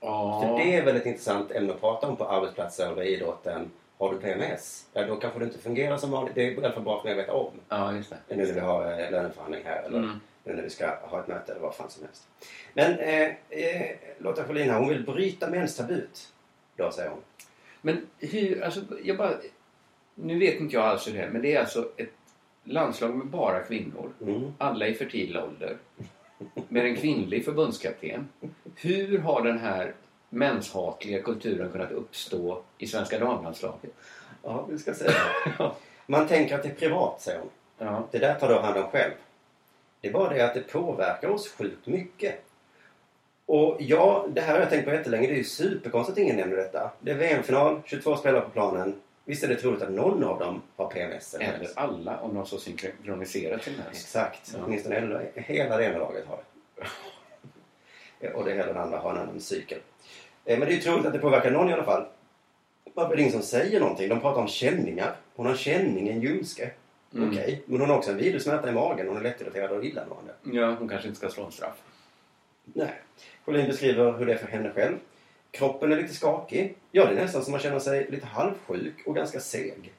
S2: Ja.
S3: För det är väl ett intressant ämne att prata om på arbetsplatser eller i idrotten. Har du PMS? Ja, då kanske det inte fungerar som vanligt. Det är i alla fall bra för mig att veta om.
S2: Ja, just det.
S3: Nu när vi har eh, löneförhandling här eller
S2: Mm.
S3: nu när vi ska ha ett möte eller vad fan som helst. Men eh, eh, Lotta Schelin här, hon vill bryta menstabut. Då säger hon.
S2: Men hur, alltså jag bara... Nu vet inte jag alls hur det är, men det är alltså ett landslag med bara kvinnor.
S3: Mm.
S2: Alla i fertil ålder. Med en kvinnlig förbundskapten. Hur har den här menshatliga kulturen kunnat uppstå i svenska damlandslaget?
S3: Ja, vi ska säga *laughs* Man tänker att det är privat, säger hon.
S2: Ja.
S3: Det där tar då hand om själv. Det är bara det att det påverkar oss sjukt mycket. Och ja, det här har jag tänkt på jättelänge. Det är ju superkonstigt att ingen nämner detta. Det är VM-final, 22 spelare på planen. Visst är det troligt att någon av dem har PMS?
S2: Eller alla om de har så synkroniserat mens.
S3: Exakt.
S2: Ja.
S3: Åtminstone hela, hela det ena laget har det. *laughs* Och det hela den andra har en annan cykel. Eh, Men det är ju troligt att det påverkar någon i alla fall. Varför är det ingen som säger någonting? De pratar om känningar. Hon har känning i en ljumske.
S2: Mm.
S3: Okej. Men hon har också en virussmärta i magen. Hon är lättirriterad och illamående.
S2: Ja, hon kanske inte ska slå en straff.
S3: Nej. Pauline beskriver hur det är för henne själv. Kroppen är lite skakig. Ja, det är nästan som man känner sig lite halvsjuk och ganska seg.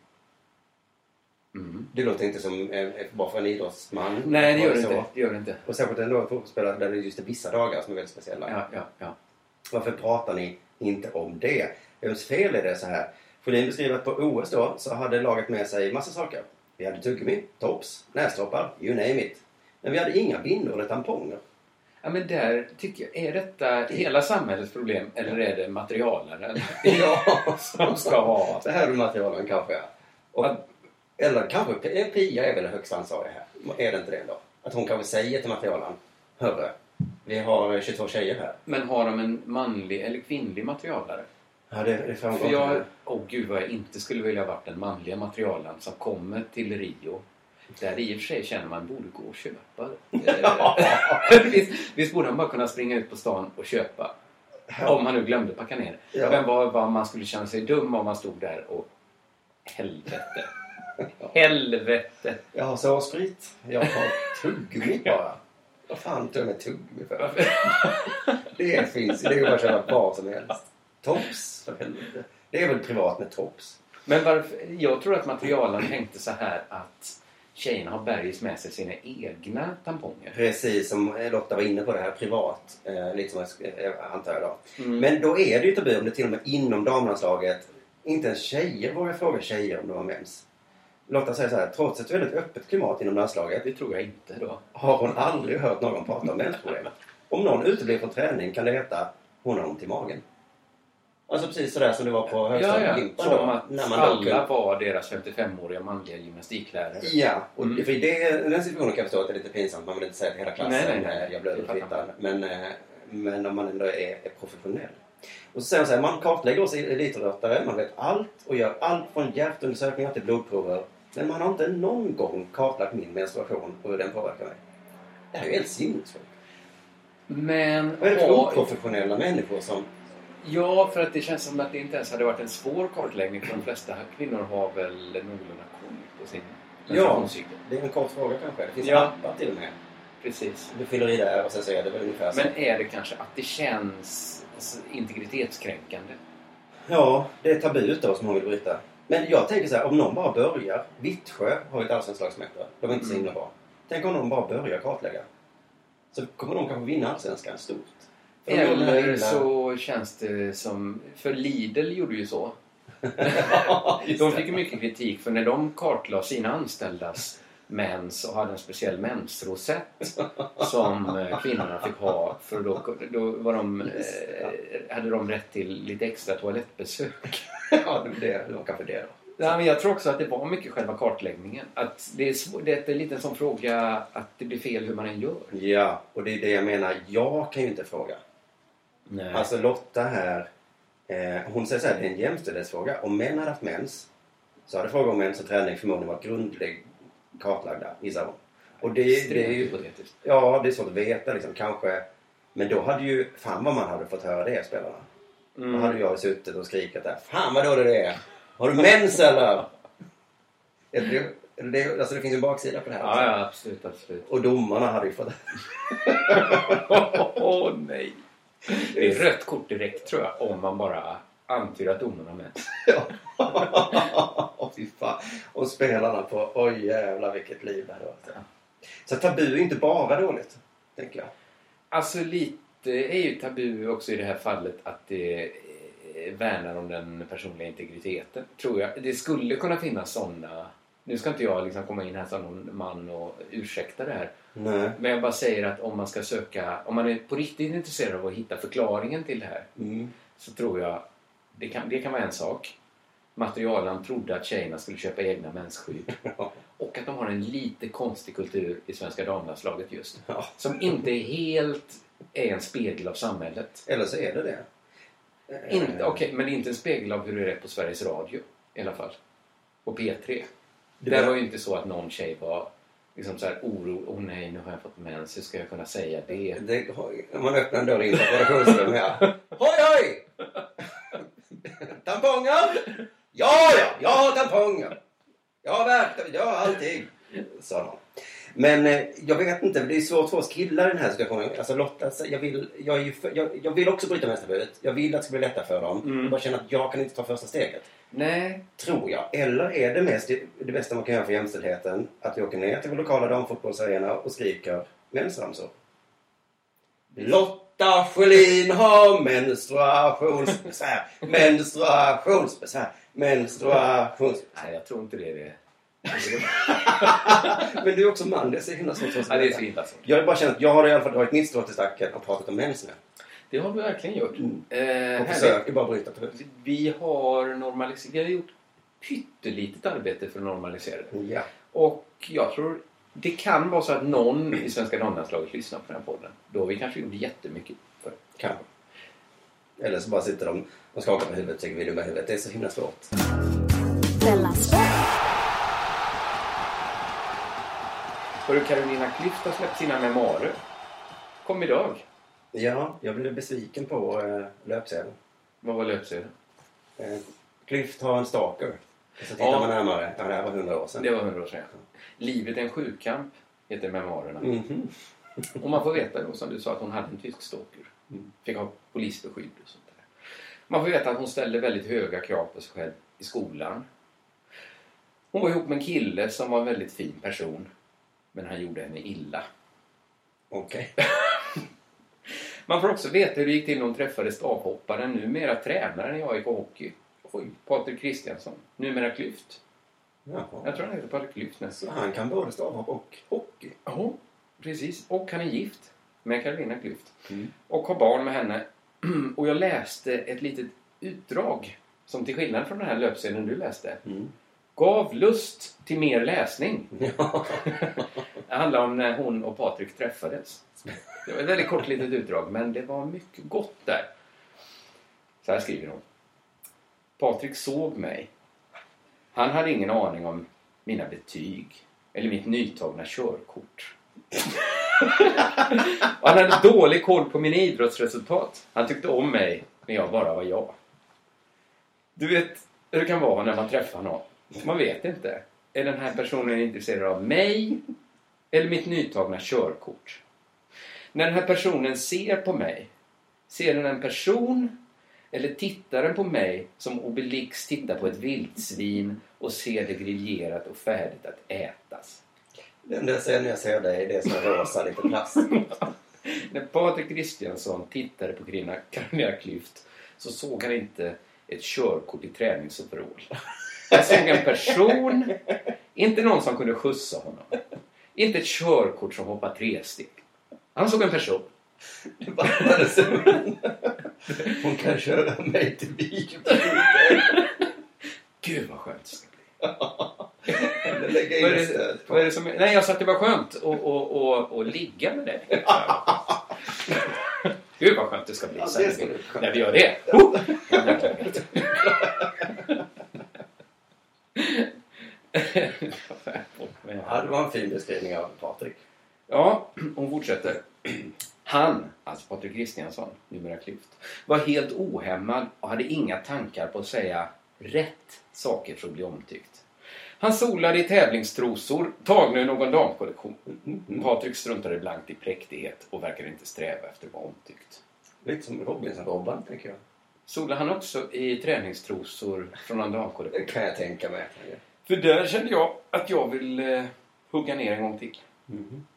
S2: Mm.
S3: Det låter inte som eh, bara för en idrottsman.
S2: Nej, det gör det inte. Det gör det inte.
S3: Och särskilt ändå en fotbollsspelare där det just är vissa dagar som är väldigt speciella.
S2: Ja, ja, ja.
S3: Varför pratar ni inte om det? Vems fel är det så här? Sjölin beskriver att på OS då så hade laget med sig massa saker. Vi hade tuggummi, tops, näsdroppar, you name it. Men vi hade inga bindor eller tamponger.
S2: Ja, men där tycker jag, är detta hela samhällets problem eller är det materialaren *laughs* ja. *laughs* som ska ha?
S3: Det här är materialen kanske. Och Eller kanske P- Pia är väl högst ansvarig här. Är det inte det ändå? Att hon kanske säger till materialen. Hörru, vi har 22 tjejer här.
S2: Men har de en manlig eller kvinnlig materialare?
S3: Ja, det, det framgår
S2: För jag, åh gud vad jag inte skulle vilja varit den manliga materialaren som kommer till Rio. Där i och för sig känner man borde gå och köpa. *laughs* Eh, *laughs* visst, visst borde han bara kunna springa ut på stan och köpa. Om han nu glömde packa ner.
S3: Ja.
S2: Men vad, vad man skulle känna sig dum om man stod där och... Helvete. *laughs* Helvete.
S3: Jag har sårsprit. Jag har tuggummi *laughs* bara. Vad fan tog jag med tuggummi för? *laughs* Det finns Det är ju bara att köpa vad som helst. Tops, för helvete. Det är väl privat med tops.
S2: Men varför, jag tror att materialen tänkte så här att tjejerna har bergis med sig sina egna tamponger.
S3: Precis som Lotta var inne på det här privat. Eh, lite som jag eh, antar jag då.
S2: Mm.
S3: Men då är det ju tabu om det till och med inom damlandslaget inte ens tjejer vågar fråga tjejer om de har mens. Lotta säger så här, trots ett väldigt öppet klimat inom landslaget.
S2: Det tror jag inte då.
S3: Har hon aldrig hört någon prata om mensproblem. Om någon uteblir från träning kan det heta hon har ont i magen. Alltså precis sådär som det var på
S2: Ja, ja.
S3: högstadielimpan
S2: Som att
S3: När man då
S2: alla var deras 55-åriga manliga gymnastiklärare.
S3: Ja, och
S2: Mm.
S3: för i det, den situationen kan jag förstå att det är lite pinsamt. Man vill inte säga till hela klassen
S2: Nej, nej, nej.
S3: jag
S2: fattar
S3: fittan. Men, eh, men om man ändå är, är professionell. Och så säger man så här, man kartlägger oss elitidrottare, man vet allt och gör allt från hjärtundersökningar till blodprover. Men man har inte någon gång kartlagt min menstruation och hur den påverkar mig. Det här är ju helt sinnessjukt.
S2: Men
S3: Vad är det för oprofessionella människor som...
S2: Ja, för att det känns som att det inte ens hade varit en svår kartläggning. För de flesta kvinnor har väl någorlunda koll på sin
S3: Ja,
S2: menstruationscykel.
S3: det är en kort fråga kanske. Det finns
S2: Ja.
S3: appar till och med.
S2: Precis.
S3: Du fyller i där och sen så är det väl ungefär så.
S2: Men är det kanske att det känns alltså, integritetskränkande?
S3: Ja, det är tabut då som hon vill bryta. Men jag tänker så här, om någon bara börjar. Vittsjö har ju ett allsvenskt lag som heter. De är inte så
S2: Mm.
S3: himla bra. Tänk om någon bara börjar kartlägga. Så kommer de kanske vinna allsvenskan stort. För
S2: Eller så känns det som... För Lidl gjorde ju så. *laughs* De fick ju mycket kritik för när de kartlade sina anställdas mens och hade en speciell mensrosett som eh, kvinnorna fick ha. För då, då var de, eh, hade de rätt till lite extra toalettbesök. *laughs*
S3: ja, det, det, det var kanske det då.
S2: Ja, men jag tror också att det var mycket själva kartläggningen. Att det, är svår, det är lite en sån fråga att det blir fel hur man än gör.
S3: Ja, och det är det jag menar. Jag kan ju inte fråga.
S2: Nej.
S3: Alltså Lotta här. Eh, hon säger så här, det är en jämställdhetsfråga. Om män hade haft mens så hade frågan om mens och träning förmodligen varit grundlig kartlagda, gissar hon. Och det, det är ju... Ja, det är svårt att veta liksom, kanske. Men då hade ju, fan vad man hade fått höra det spelarna.
S2: Mm.
S3: Då hade jag suttit och skrikit där. Fan vad dålig det är! Har du mens eller? *laughs* Är det, är det, alltså det finns ju en baksida på det här.
S2: Ja, ja, absolut, absolut.
S3: Och domarna hade ju fått... *laughs*
S2: Åh nej! Det är rött kort direkt tror jag om man bara antyder att domarna har mens. *laughs*
S3: Fy fan. Och spelarna på, oj jävlar vilket liv det hade varit. Så tabu är inte bara dåligt, tänker jag.
S2: Alltså lite är ju tabu också i det här fallet att det eh, värnar om den personliga integriteten. Tror jag. Det skulle kunna finnas sådana... Nu ska inte jag liksom komma in här som någon man och ursäkta det här.
S3: Nej.
S2: Men jag bara säger att om man ska söka... Om man är på riktigt intresserad av att hitta förklaringen till det här
S3: Mm.
S2: så tror jag... Det kan, det kan vara en sak. Materialen trodde att tjejerna skulle köpa egna mensskydd. *laughs* Och att de har en lite konstig kultur i svenska damlandslaget just. Som inte helt är en spegel av samhället.
S3: Eller så är det det.
S2: Inte, Okej, men det är inte en spegel av hur det är på Sveriges Radio i alla fall. Och P3.
S3: Det var-
S2: var ju inte så att någon tjej var liksom så här oro. Åh nej, nu har jag fått mens. Hur ska jag kunna säga det?
S3: det om man öppnar en dörr in på ett redaktionsrum här. Hoj hoj! Tamponger? Ja, ja, jag har tamponger. Jag har värkt, jag har allting. Sa någon. Men eh, jag vet inte, det är svårt för oss killar i den här situationen. Alltså Lotta, jag vill, jag, är för, jag, jag vill också bryta menstabuet. Jag vill att det ska bli lättare för dem.
S2: Mm.
S3: Jag bara känner att jag kan inte ta första steget.
S2: Nej.
S3: Tror jag. Eller är det mest det bästa man kan göra för jämställdheten att vi åker ner till vår lokala damfotbollsarena och skriker mensramsor? Lotta Schelin har menstruationsbesvär. *laughs* Menstruationsbesvär. Menstruationsbesvär.
S2: Nej, jag tror inte det är det. *laughs*
S3: Men du är också man. Det är så himla svårt
S2: Ja, det är så himla svårt.
S3: Jag har bara känt att jag har i alla fall dragit mitt strå till stacken och pratat om mens nu.
S2: Det har vi verkligen gjort. Eh,
S3: Och försöker bara bryta tabut.
S2: Vi har normaliserat... Vi har gjort pyttelitet arbete för att normalisera det.
S3: Ja.
S2: Och jag tror det kan vara så att någon i Svenska damlandslaget lyssnar på den här podden. Då har vi kanske gjort jättemycket för
S3: Kanske. Eller så bara sitter de och skakar på huvudet och tycker vi är dumma i huvudet. Det är så himla svårt.
S1: Della Sport.
S2: Hörru, Carolina Klüft har släppt sina memoarer. Kom idag.
S3: Ja, jag blev besviken på eh, löpsedeln.
S2: Vad var löpsedeln?
S3: Eh, Klyft har en stalker. Och så tittar
S2: Ja.
S3: man närmare. Ja, det här var hundra år sedan.
S2: Det var hundra år sedan. Livet är en sjukkamp, heter memoarerna.
S3: Mhm.
S2: Och man får veta då, som du sa, att hon hade en tysk stalker.
S3: Mm.
S2: Fick ha polisbeskydd och sånt där. Man får veta att hon ställde väldigt höga krav på sig själv i skolan. Hon var ihop med en kille som var en väldigt fin person. Men han gjorde henne illa.
S3: Okej. *laughs*
S2: Man får också veta hur det gick till när hon träffade stavhopparen, numera tränaren i AIK Hockey. Oj, Patrik Kristiansson. Numera Klyft.
S3: Jaha.
S2: Jag tror han heter Patrik Klyft nästan.
S3: Så han kan både stavhopp och hockey?
S2: Ja, precis. Och han är gift med Carolina Klüft.
S3: Mm.
S2: Och har barn med henne. *clears throat* Och jag läste ett litet utdrag som till skillnad från den här löpsedeln du läste
S3: Mm.
S2: Gav lust till mer läsning.
S3: Ja.
S2: Det handlar om när hon och Patrik träffades. Det var ett väldigt kort litet utdrag, men det var mycket gott där. Så här skriver hon. Patrik såg mig. Han hade ingen aning om mina betyg eller mitt nytagna körkort. och han hade dålig koll på mina idrottsresultat. Han tyckte om mig när jag bara var jag. Du vet hur det kan vara när man träffar någon. Man vet inte. Är den här personen intresserad av mig eller mitt nytagna körkort? När den här personen ser på mig, ser den en person eller tittar den på mig som Obelix tittar på ett vildsvin och ser det griljerat och färdigt att ätas?
S3: Jag ser när jag ser dig det är som rosa lite plast. *laughs*
S2: När Patrik Kristiansson tittade på Carolina Klüft så såg han inte ett körkort i träningsoverall. Han såg en person, inte någon som kunde skjutsa honom. Inte ett körkort som hoppar tre steg. Han såg en person.
S3: Det bara Hon kan köra mig till bilen.
S2: Gud vad skönt det ska bli.
S3: Eller lägga in
S2: Vad är det, vad är det som, nej, jag sa att det var skönt att och, och, och ligga med dig. Gud vad skönt det ska bli
S3: Ja, det ska
S2: när vi gör det. Oh!
S3: Ja, det var en fin beskrivning av Patrik.
S2: Ja, hon fortsätter. Han, alltså Patrik Kristiansson, numera Klyft, var helt ohämmad och hade inga tankar på att säga rätt saker för att bli omtyckt. Han solade i tävlingstrosor tagna ur någon damkollektion. Patrik struntade blankt i präktighet och verkade inte sträva efter att vara omtyckt.
S3: Lite som Robinson-Robban, tänker jag.
S2: Solade han också i träningstrosor från någon
S3: Det
S2: damkollektion?
S3: kan jag tänka mig.
S2: För där kände jag att jag vill eh, hugga ner en gång till.
S3: Mhm.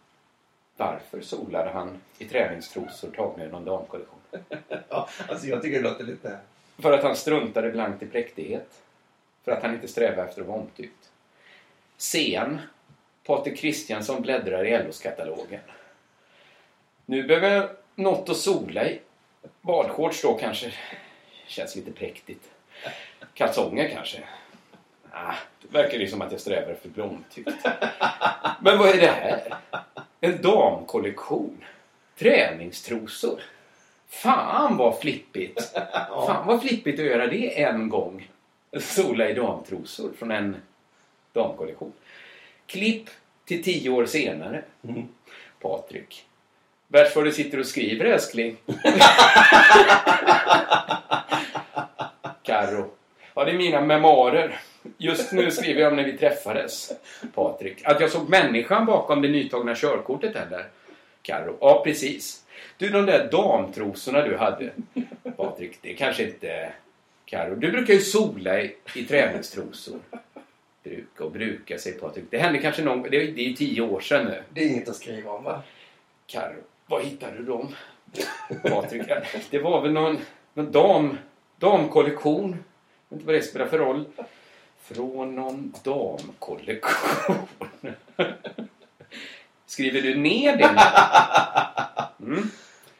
S2: Varför solade han i träningstrosor tagna ur någon damkollektion? *laughs*
S3: Ja, alltså jag tycker det låter lite...
S2: För att han struntade blankt i präktighet. För att han inte strävade efter att vara omtyckt. Sen. Patrik Kristiansson bläddrar i LOs katalogen. Nu behöver jag något att sola i. Badshorts då kanske. Känns lite präktigt. Kalsonger kanske. Ah, det verkar det som att jag strävar efter att bli omtyckt. Men vad är det här? En damkollektion. Träningstrosor. Fan vad flippigt! Fan vad flippigt att göra det en gång. Sola i damtrosor från en damkollektion. Klipp till tio år senare. Patrik. Värst vad du sitter och skriver älskling. *laughs* Karo. Ja, det är mina memoarer. Just nu skriver jag om när vi träffades. Patrik. Att jag såg människan bakom det nytagna körkortet eller? Karo. Ja, precis. Du, de där damtrosorna du hade. Patrik, det kanske inte... Karo, du brukar ju sola i, i träningstrosor. Bruka och bruka, säger Patrik. Det hände kanske någon... Det är, det är ju tio år sedan nu.
S3: Det är inget att skriva om, va?
S2: Karo, var hittade du dem? Patrik, det var väl någon, någon dam, damkollektion. Jag vet inte vad det spelar för roll. Från någon damkollektion. Skriver du ner det nu? Mm.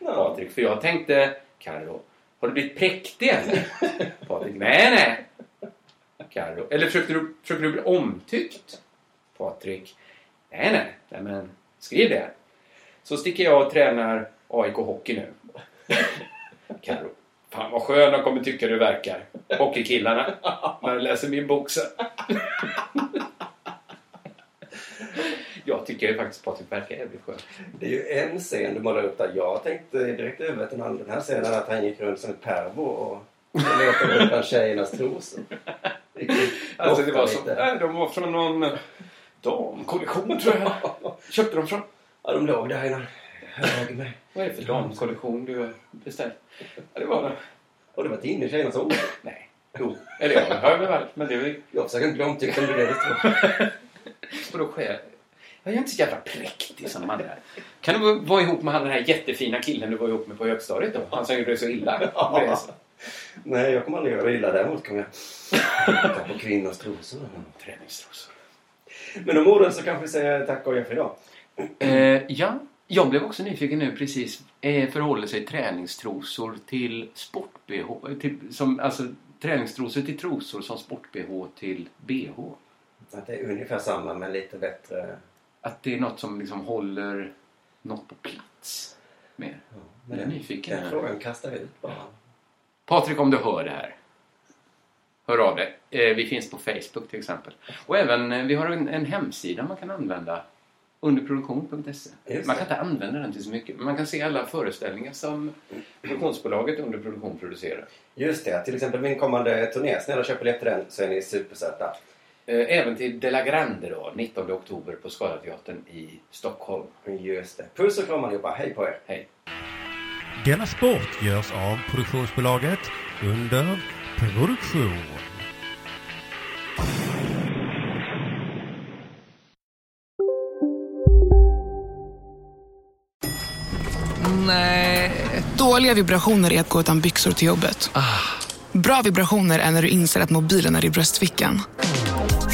S2: Patrik, för jag tänkte, Karo, har du blivit präktig eller? Patrik, nej, nej. Carro. Eller försöker du, försöker du bli omtyckt? Patrik. Nej, nej. nej men skriv det. Så sticker jag och tränar AIK Hockey nu. Carro. Fan vad skön de kommer tycka du verkar. Hockeykillarna. När de läser min bok sen. Jag tycker ju faktiskt Patrik verkar jävligt skön.
S3: Det är ju en scen du målar upp där. Jag tänkte direkt över till den här scenen att han gick runt som ett pervo och letade upp bland tjejernas trosor.
S2: Alltså det var så, nej, de var från någon eh, damkollektion tror jag. Köpte de från?
S3: Ja, de låg där i någon hög med.
S2: Vad är det för damkollektion du har beställt? Ja, det var det.
S3: Och det var till inne i tjejernas ord?
S2: Nej. Jo. Eller ja, det har jag väl varit. Men det är väl...
S3: Jag försöker inte bli omtyckt om det är det du.
S2: Vadå skäl? Jag är inte så jävla präktig som man är. Kan du vara ihop med han den här jättefina killen du var ihop med på högstadiet då? Han som gjorde det så illa. *laughs* Så.
S3: Nej, jag kommer aldrig göra illa. Däremot kommer jag *laughs* titta på kvinnors trosor.
S2: Träningstrosor.
S3: Men om orden så kanske vi säger tack och adjö för idag.
S2: Eh, ja, jag blev också nyfiken nu precis. Eh, förhåller sig träningstrosor till sport-bh? Till, som, alltså träningstrosor till trosor som sport-bh till bh?
S3: Att det är ungefär samma men lite bättre.
S2: Att det är något som liksom håller något på plats mer.
S3: Men
S2: jag är nyfiken.
S3: Den frågan kastar vi ut bara.
S2: Patrik, om du hör det här. Hör av dig. Eh, vi finns på Facebook till exempel. Och även, eh, vi har en, en hemsida man kan använda. Underproduktion.se. Man kan inte använda den till så mycket. Men man kan se alla föreställningar som produktionsbolaget Underproduktion producerar.
S3: Just det. Till exempel min kommande turné. Snälla köp biljett till den så är ni supersöta.
S2: Eh, Även till De La Grande då, 19 oktober på Scalateatern i Stockholm.
S3: Just det. Puss och kram allihopa. Hej på er.
S2: Hej.
S7: Denna sport görs av produktionsbolaget under produktion.
S8: Dåliga vibrationer är att gå utan byxor till jobbet. Bra vibrationer är när du inser att mobilen är i bröstfickan.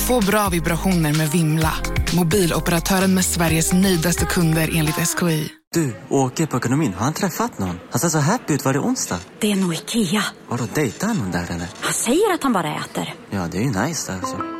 S8: Få bra vibrationer med Vimla. Mobiloperatören med Sveriges nöjdaste kunder enligt SKI.
S9: Du, åker på ekonomin. Har han träffat någon? Han ser så happy ut. Var det onsdag?
S10: Det är nog Ikea.
S9: Har du dejtar han någon där eller?
S10: Han säger att han bara äter.
S9: Ja, det är ju nice alltså.